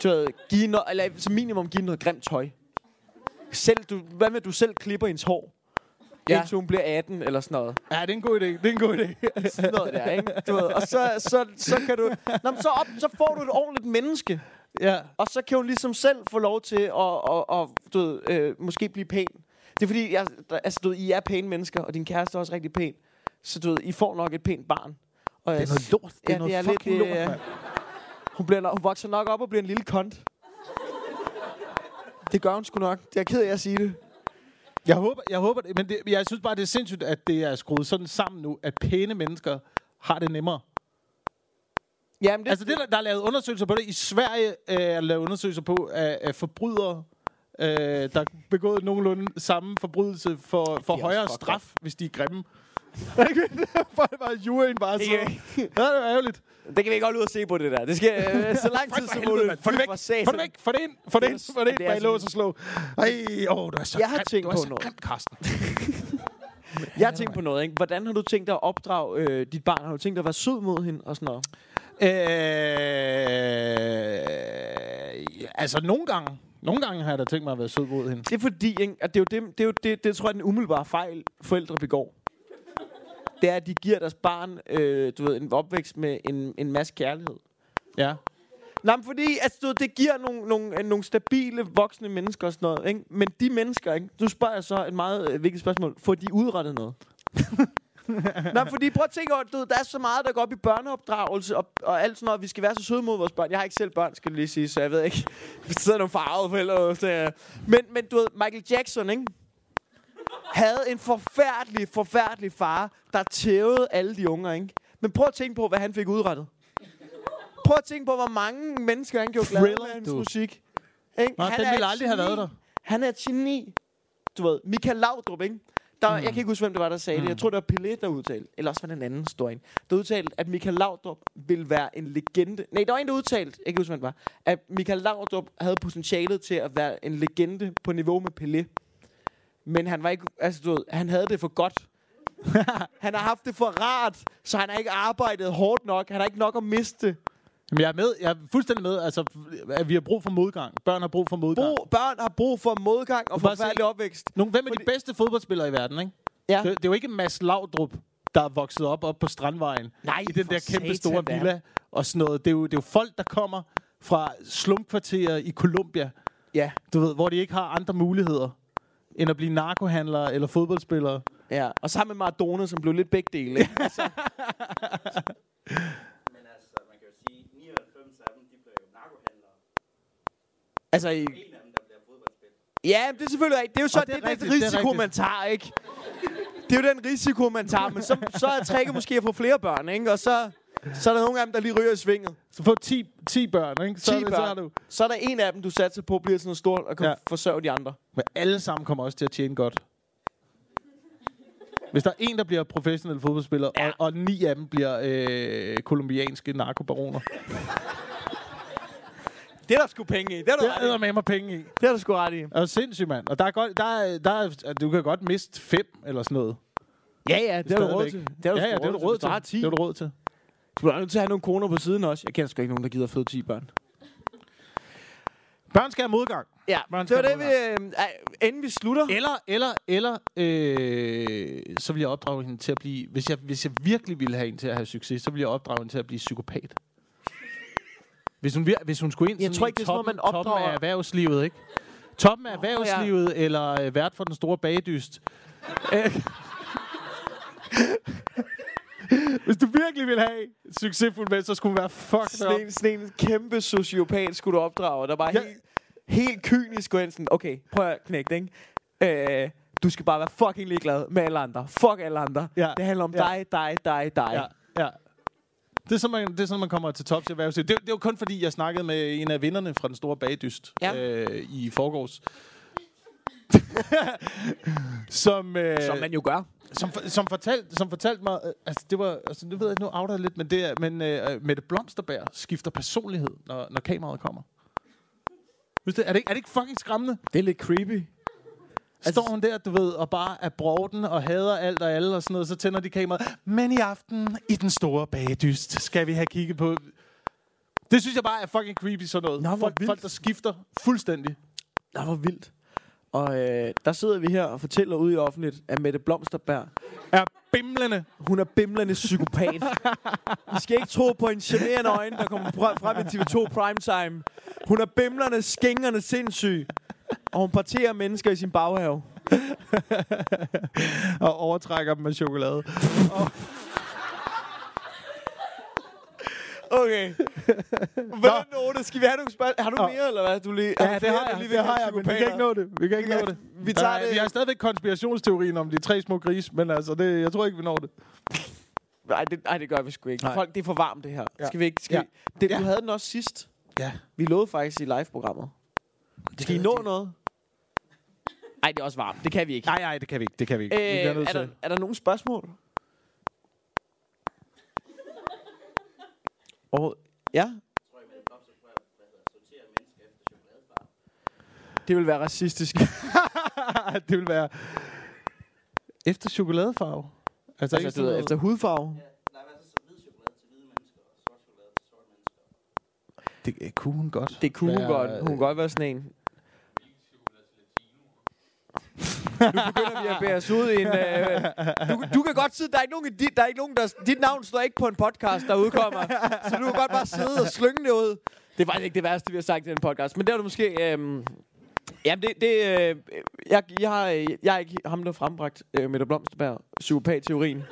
Du ved, give noget, eller som minimum give noget grimt tøj. Selv, du, hvad med, du selv klipper hendes hår? Ja. Indtil hun bliver 18 eller sådan noget. Ja, det er en god idé. Det er en god idé. Sådan noget der, ikke? Du ved, og så, så, så kan du... Nå, men så, op, så får du et ordentligt menneske. ja. Og så kan hun ligesom selv få lov til at, at, at du ved, øh, måske blive pæn. Det er fordi, jeg, der, altså, du ved, I er pæne mennesker, og din kæreste er også rigtig pæn. Så du ved, I får nok et pænt barn. Og Det er noget lort. Det er Ja, noget det er lidt, fucking øh, lort, mand. hun, bliver, hun vokser nok op og bliver en lille kont. Det gør hun sgu nok. Jeg er ked af at sige det. Jeg håber, jeg håber det, men det, jeg synes bare, det er sindssygt, at det er skruet sådan sammen nu, at pæne mennesker har det nemmere. Jamen, det, Altså, det, der, der er lavet undersøgelser på det. I Sverige øh, er lavet undersøgelser på, at, at forbrydere, øh, der har begået nogenlunde samme forbrydelse, for, for højere straf, hvis de er grimme. bare, bare juryen bare så. Det Ja, det er ærgerligt. det kan vi ikke holde ud at se på det der. Det skal øh, så lang tid For som muligt. Få det væk. Få det væk. Få det ind. Få det ind. Få det ind bag lås og slå. Ej, åh, du er så Jeg har tænkt på noget. grim, Karsten. Jeg har tænkt på noget, ikke? Hvordan har du tænkt dig at opdrage øh, dit barn? Har du tænkt dig at være sød mod hende og sådan noget? Øh, altså, nogle gange, nogle gange har jeg da tænkt mig at være sød mod hende. Det er fordi, ikke? at det er jo det, det, er jo det, det tror jeg er den umiddelbare fejl, forældre begår. Det er, at de giver deres barn øh, du ved, en opvækst med en, en masse kærlighed. Ja. Nej, men fordi altså, du det giver nogle, nogle, øh, nogle stabile voksne mennesker og sådan noget. Ikke? Men de mennesker, ikke? du spørger jeg så et meget øh, vigtigt spørgsmål. Får de udrettet noget? Nej, fordi prøv at tænke over, du ved, der er så meget, der går op i børneopdragelse og, og alt sådan noget. Vi skal være så søde mod vores børn. Jeg har ikke selv børn, skal jeg lige sige, så jeg ved ikke. Der sidder nogle farvede forældre. Så, ja. men, men du ved, Michael Jackson, ikke? Havde en forfærdelig, forfærdelig far, der tævede alle de unger, ikke? Men prøv at tænke på, hvad han fik udrettet. Prøv at tænke på, hvor mange mennesker han gjorde glade med hans du. musik. Ikke? Nå, Han den er ville aldrig have været der. Han er et geni. Du ved, Michael Laudrup, ikke? Der, mm. Jeg kan ikke huske, hvem det var, der sagde mm. det. Jeg tror, det var Pelé, der udtalte. Eller også var det en anden stor en. Der udtalte, at Michael Laudrup ville være en legende. Nej, der var en, der udtalte, jeg kan ikke huske, hvem det var. At Michael Laudrup havde potentialet til at være en legende på niveau med Pelé. Men han var ikke, altså du ved, han havde det for godt. han har haft det for rart, så han har ikke arbejdet hårdt nok. Han har ikke nok at miste. Men jeg er med. Jeg er fuldstændig med. Altså, at vi har brug for modgang. Børn har brug for modgang. Brug, børn har brug for modgang og forfærdelig opvækst. Nogle, hvem er de Fordi- bedste fodboldspillere i verden, ikke? Ja. Det, det er jo ikke Mads Laudrup, der er vokset op op på Strandvejen. Nej, I den der kæmpe store villa og sådan noget. Det er, jo, det er jo folk, der kommer fra slumkvarterer i Colombia, Ja, du ved, hvor de ikke har andre muligheder end at blive narkohandlere eller fodboldspillere. ja. Og sammen med Maradona, som blev lidt begge dele. Ikke? Altså, Men altså, man kan jo sige, 99 af dem, de jo narkohandlere. Altså, i, En af dem, der bliver fodboldspiller. ja, det er selvfølgelig rigtigt. Det er jo så Og det det, er det, rigtigt, den det er risiko, man tager, ikke? Det er jo den risiko, man tager. Men så, så er tricket måske at få flere børn, ikke? Og så, så er der nogle af dem, der lige ryger i svinget. Så få 10, 10 børn, ikke? Så, 10 er det- så er børn. du. Så er der en af dem, du satser på, bliver sådan noget stort og kan Ja. forsørge de andre. Men alle sammen kommer også til at tjene godt. Hvis der er en, der bliver professionel fodboldspiller, ja. og, og ni af dem bliver øh, kolumbianske narkobaroner. Det er der sgu penge i. Det er der, Det er med mig penge i. det er der sgu ret i. Det er sindssygt, mand. Og der er godt, der er, der er, du kan godt miste fem eller sådan noget. Ja, ja, det har du råd til. Det har du ja, ja, det er du råd har til. 10. Det er du råd til. Du er nødt til at have nogle koner på siden også. Jeg kender sgu ikke nogen, der gider føde 10 børn. Børn skal have modgang. Ja, Man det var skal det, vi, øh, ej, inden vi slutter. Eller, eller, eller, øh, så vil jeg opdrage hende til at blive... Hvis jeg, hvis jeg virkelig ville have hende til at have succes, så vil jeg opdrage hende til at blive psykopat. Hvis hun, vir- hvis hun skulle ind Jeg tror i ikke, det er sådan noget, man toppen opdrager- af erhvervslivet, ikke? Toppen af erhvervslivet, eller øh, vært for den store bagdyst. Øh. hvis du virkelig vil have succesfuld mænd, så skulle hun være fucked. Sådan en, sådan en kæmpe sociopat skulle du opdrage, der bare Ja. helt, helt kynisk går ind sådan, okay, prøv at knække det, ikke? Øh, du skal bare være fucking ligeglad med alle andre. Fuck alle andre. Ja. Det handler om Ja. dig, dig, dig, dig. Ja, ja. Det er, sådan, man, det er sådan, man kommer til tops i erhvervslivet. Det, det er jo kun fordi, jeg snakkede med en af vinderne fra den store bagdyst Ja. øh, i forgårs. som, øh, Som man jo gør. Som, for- som, fortalte, som fortalte mig, øh, altså det var, altså nu ved jeg ikke, nu outer jeg lidt, men det er, men øh, Mette Blomsterberg skifter personlighed, når, når kameraet kommer. Det, er, det ikke, er det ikke fucking skræmmende? Det er lidt creepy. Altså, Står hun der, du ved, og bare er broden og hader alt og alle og sådan noget, så tænder de kameraet. Men i aften, i den store bagedyst, skal vi have kigget på... Det synes jeg bare er fucking creepy, sådan noget. Nå, hvor folk, vildt. folk, der skifter fuldstændig. Det var vildt. Og øh, der sidder vi her og fortæller ud i offentligt, at Mette Blomsterberg, Er bimlende. hun er bimlende psykopat. I skal ikke tro på en charmerende øjne, der kommer frem i TV2 Primetime. Hun er bimlende, skængerne sindssyg. Og hun parterer mennesker i sin baghave. Og overtrækker dem med chokolade. Okay. Hvad note? Skal vi have nogle spørgsmål? Har du mere, eller hvad? Du lige, Ja, du det har jeg. lige Det har jeg, men vi kan ikke nå det. Vi kan ikke Vi nå det. vi tager Der er- det- Vi har stadigvæk konspirationsteorien om de tre små grise, men altså, det, jeg tror ikke, vi når det. Nej, det, nej, det gør vi sgu ikke. Nej. Folk, det er for varmt, det her. Ja. Skal vi ikke? Skal Ja. vi? Det, Ja. Du havde den også sidst. Ja. Vi lovede faktisk i live-programmet. Skal I nå noget? Nej, det er også varmt. Det kan vi ikke. Nej, nej, det kan vi ikke. Det kan vi ikke. vi Øh, nødt er, til. der, er der nogle spørgsmål? Og, ja, tror jeg, med blomsterfrø, hvad hedder, sorterer mennesker efter chokoladefarve. det vil være racistisk. det vil være efter chokoladefarve. Altså, altså, ikke du ved, efter hudfarve. Ja, nej, hvad så? Så hvid chokolade til hvide mennesker, og sort chokolade til sorte mennesker. Det kunne hun godt. Det kunne hun godt. Hun kunne godt være sådan en. Nu begynder vi at bære os ud i en... Øh, du, du kan godt sidde... Der er ikke nogen, der er ikke nogen der, dit navn står ikke på en podcast, der udkommer. så du kan godt bare sidde og slynge det ud. Det er faktisk ikke det værste, vi har sagt i den podcast. Men det er du måske... Øh, Jamen, det, det, øh, jeg, jeg, har, jeg er ikke ham, der frembragt øh, Mette Blomsterberg psykopat-teorien.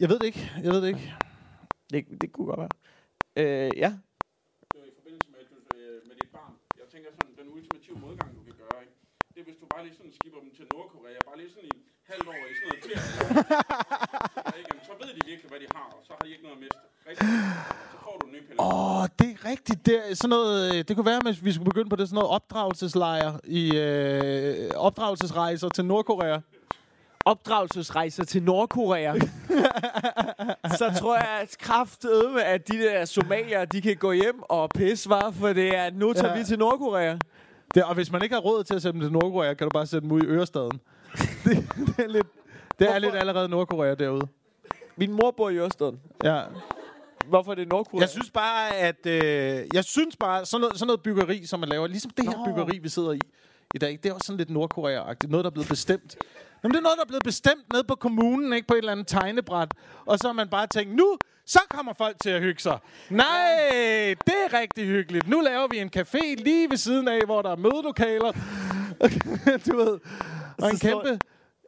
Jeg ved det ikke. Jeg ved det ikke. Det, det kunne godt være. Øh, ja. Det var i forbindelse med, at du, øh, med dit barn. Jeg tænker sådan, den ultimative modgang, du? Det er, hvis du bare lige sådan skipper dem til Nordkorea, bare lige sådan i halvt år i sådan noget ferie. Jamen, så ved de virkelig, hvad de har, og så har de ikke noget at miste. Rigtig? Så får du en ny pille. Åh, oh, det er rigtigt. Det, er sådan noget, øh, det kunne være, at vi skulle begynde på det sådan noget opdragelseslejr i øh, opdragelsesrejser til Nordkorea. opdragelsesrejser til Nordkorea, så tror jeg at kraftedeme, at de der somalier, de kan gå hjem og pisse, var, for det er, nu tager ja. vi til Nordkorea. Det, og hvis man ikke har råd til at sætte dem til Nordkorea, kan du bare sætte dem ud i Ørestaden. det, det, er lidt, det er lidt allerede Nordkorea derude. Min mor bor i Ørstaden. Ja. Hvorfor er det Nordkorea? Jeg synes bare, at... Øh, jeg synes bare, sådan noget, sådan noget byggeri, som man laver, ligesom det her Nå. byggeri, vi sidder i i dag, det er også sådan lidt Nordkorea-agtigt. Noget, der er blevet bestemt. Jamen, det er noget, der er blevet bestemt ned på kommunen, ikke på et eller andet tegnebræt. Og så har man bare tænkt, nu, så kommer folk til at hygge sig. Nej, det er rigtig hyggeligt. Nu laver vi en café lige ved siden af, hvor der er mødelokaler. du ved. Og en kæmpe...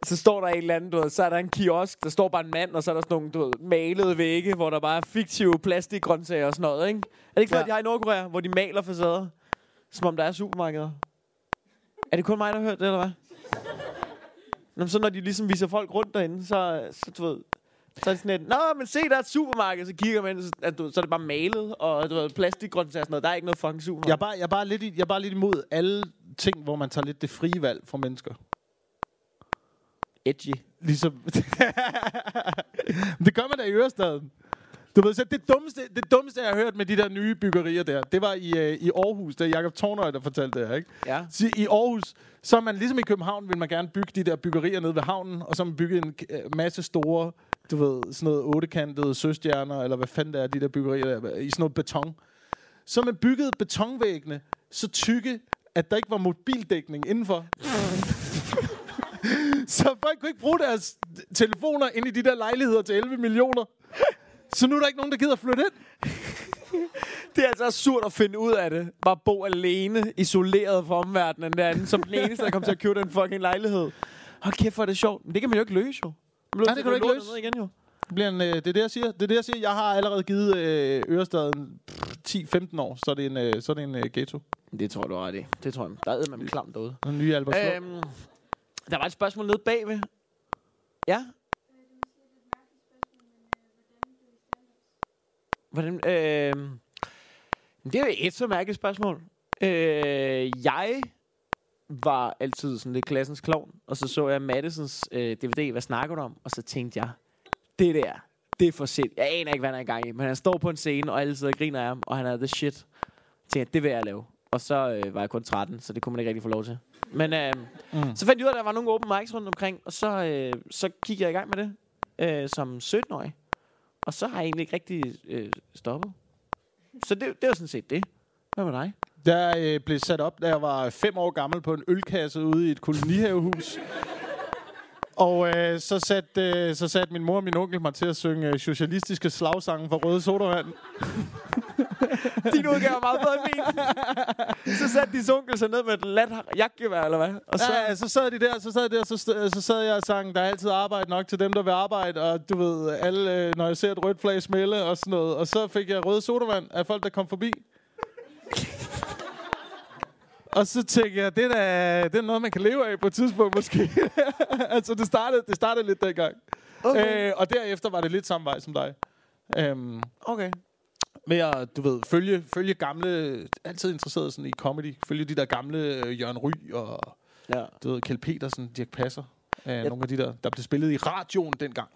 så står der en eller anden, du ved, så er der en kiosk, der står bare en mand, og så er der sådan nogle, du ved, malede vægge, hvor der bare er fiktive plastikgrøntsager og sådan noget, ikke? Er det ikke sådan, Ja. ja. de har i Nordkorea, hvor de maler facader, som om der er supermarkeder? Er det kun mig, der har hørt det, eller hvad? Nå, så når de ligesom viser folk rundt derinde, så, så du ved, så er det sådan et, Nå, men se, der er et supermarked, så kigger man, så, at du, så er det bare malet, og du ved, plastikgrøntsager og sådan noget. Der er ikke noget fucking supermarked. Jeg er, bare, jeg, er bare lidt, jeg er bare lidt imod alle ting, hvor man tager lidt det frie valg fra mennesker. edgy. Ligesom... det gør man da i Ørestaden. Du ved, så det dummeste, det dummeste, jeg har hørt med de der nye byggerier der, det var i, øh, i Aarhus, det er Jacob Tornøj, der fortalte det her, ikke? Ja. Så I Aarhus, så er man ligesom i København, vil man gerne bygge de der byggerier nede ved havnen, og så man bygget en øh, masse store, du ved, sådan noget ottekantede søstjerner, eller hvad fanden det er, de der byggerier der, i sådan noget beton. Så man bygget betonvæggene så tykke, at der ikke var mobildækning indenfor. så folk kunne ikke bruge deres telefoner ind i de der lejligheder til 11 millioner. Så nu er der ikke nogen, der gider flytte ind. Det er altså surt at finde ud af det. Bare bo alene, isoleret fra omverdenen derinde, som den eneste, der kommer til at købe den fucking lejlighed. Hold kæft, hvor er det sjovt. Men det kan man jo ikke løse, jo. Man Nej, det kan du ikke løse. Ned igen, jo. Det, bliver en, øh, det er det, jeg siger. Det er det, jeg siger. Jeg har allerede givet øh, Ørestaden pff, 10-15 år, så er det en, øh, så er det en øh, ghetto. Det tror du ret i. Det tror jeg. Der er man klamt derude. Den nye Albertslund. Øhm, der var et spørgsmål nede bagved. Ja? Hvordan, øh, det er et så mærkeligt spørgsmål. Øh, jeg var altid sådan lidt klassens klovn, og så så jeg Madisons øh, DVD, hvad snakker du om? Og så tænkte jeg, det der, det er for sind. Jeg aner ikke, hvad han er i gang i, men han står på en scene, og alle sidder og griner af ham, og han er the shit. Så tænkte det vil jeg lave. Og så øh, var jeg kun 13, så det kunne man ikke rigtig få lov til. Men øh, Mm. så fandt jeg ud af, at der var nogle open mics rundt omkring, og så, øh, så gik jeg i gang med det øh, som 17-årig. Og så har jeg egentlig ikke rigtig øh, stoppet. Så det, det var sådan set det. Hvad med dig? Jeg øh, blev sat op, da jeg var fem år gammel på en ølkasse ude i et kolonihavehus. Og øh, så satte øh, så sat min mor og min onkel mig til at synge øh, socialistiske slagsange fra Røde Sodavand. Din udgave er meget bedre end min. så satte de onkel sig ned med et lat jagtgevær, eller hvad? Og så, ja, så sad de der, så sad, der, så, st- så sad jeg og sang, der er altid arbejde nok til dem, der vil arbejde, og du ved, alle, når jeg ser et rødt flag smelle og sådan noget. Og så fik jeg røde sodavand af folk, der kom forbi. og så tænkte jeg, det er, da, det er noget, man kan leve af på et tidspunkt måske. altså, det startede, det startede lidt dengang. okay. Øh, og derefter var det lidt samme vej som dig. Øhm, okay. Med at, du ved, følge, følge gamle, altid interesseret sådan i comedy, følge de der gamle øh, Jørgen Ry og Ja. du ved, Kjeld Petersen, Dirk Passer. Øh, Nogle af de der, der blev spillet i radioen dengang.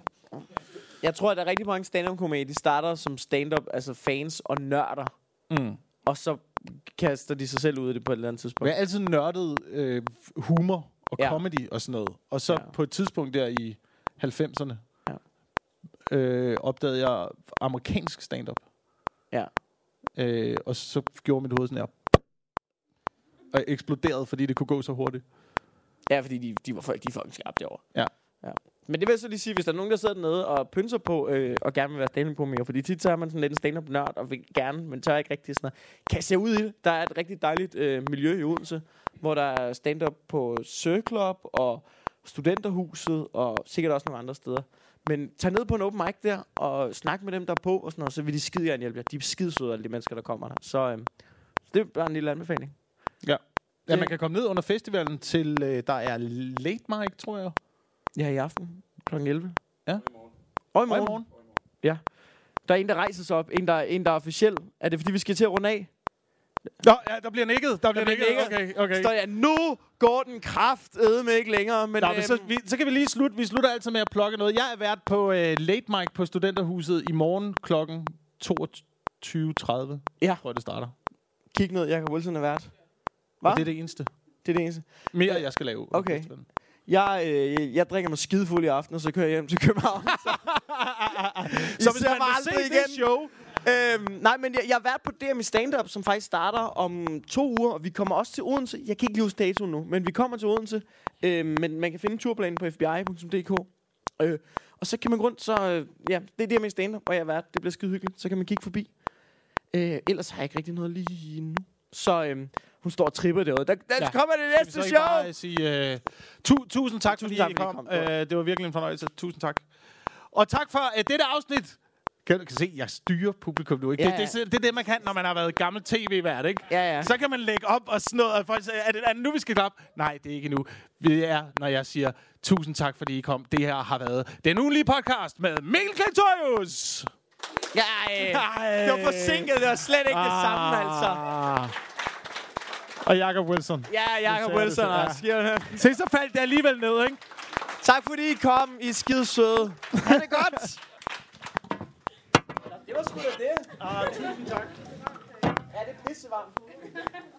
Jeg tror, at der er rigtig mange stand-up-komedier, de starter som stand-up, altså fans og nørder. Mm. Og så kaster de sig selv ud i det på et eller andet Jeg tidspunkt. har altid nørdet øh, humor og Ja. ja. comedy og sådan noget. Og så Ja. ja. på et tidspunkt der i 90'erne, Ja. øh, opdagede jeg amerikansk stand-up. Ja. Øh, og så gjorde mit hoved sådan her. Og eksploderede, fordi det kunne gå så hurtigt. Ja, fordi de, de var folk, de er fucking skarpe derovre. Ja. ja. Men det vil jeg så lige sige, hvis der er nogen, der sidder dernede og pynser på, øh, og gerne vil være stand up fordi tit så er man sådan lidt en stand-up nørd, og vil gerne, men tør ikke rigtig sådan noget. Kan se ud i det. Der er et rigtig dejligt øh, miljø i Odense, hvor der er stand-up på Søclub og Studenterhuset, og sikkert også nogle andre steder. Men tag ned på en open mic der, og snak med dem, der er på, og sådan noget, så vil de skide gerne hjælpe jer. De er skide søde, alle de mennesker, der kommer der. Så, øh, så det er bare en lille anbefaling. Ja. Ja, man kan komme ned under festivalen til, øh, der er late mic, tror jeg. Ja, i aften kl. 11. Ja. Og i Og i morgen. morgen. Der er en, der rejser sig op. En, der, en, der er officiel. Er det, fordi vi skal til at runde af? Nå, ja, der bliver nikket. Der bliver bliver nikket. nikket. Okay, okay. Står jeg, nu går den kraft med ikke længere. Men, Nå, men så, øhm, vi, så kan vi lige slutte. Vi slutter altid med at plukke noget. Jeg er vært på uh, Late Mic på Studenterhuset i morgen klokken 22.30. Ja. Tror jeg, det starter. kig ned, Jacob Wilson er vært. Og Hva? det er det eneste. Det er det eneste. Mere, jeg skal lave. Okay. Jeg, øh, jeg drikker mig skidefuld i aften, og så kører jeg hjem til København. så, Så hvis man vil se det igen. show, øhm, nej, men jeg, jeg er vært på DM i stand-up, som faktisk starter om to uger, og vi kommer også til Odense. Jeg kan ikke lige huske datoen nu, men vi kommer til Odense. Øhm, men man kan finde turplanen på fbi.dk. Øh, og så kan man gå rundt, så øh, ja, det er DM i stand-up, og jeg er vært. Det bliver skide hyggeligt. Så kan man kigge forbi. Øh, ellers har jeg ikke rigtig noget lige nu. Så, øhm, Hun står og tripper derude. Der, der Ja. kommer det næste show! bare sige, uh, tu, tusind tak, Tusind fordi tak, I kom. kom. Uh, det var virkelig en fornøjelse. Tusind tak. Og tak for uh, dette afsnit. Kan du kan se, jeg styrer publikum nu. Ikke? Ja, Det, det, det, det er det, man kan, når man har været gammel tv-vært. Ikke? Ja, ja. Så kan man lægge op og sådan noget, og folk siger, er det, er det nu, vi skal klappe? Nej, det er ikke nu. Det er, når jeg siger, tusind tak, fordi I kom. Det her har været den ugenlige podcast med Mikkel Klintorius. Ja, Ej. det var forsinket. Det var slet ikke det samme, altså. Ah. Og Jacob Wilson. Ja, Jacob Wilson det, ja. også. Det. Se, så faldt det alligevel ned, ikke? Tak fordi I kom. I er skide søde. Ha' det godt. Det var sgu da det. Ah, tusind tak. Er det pissevarmt?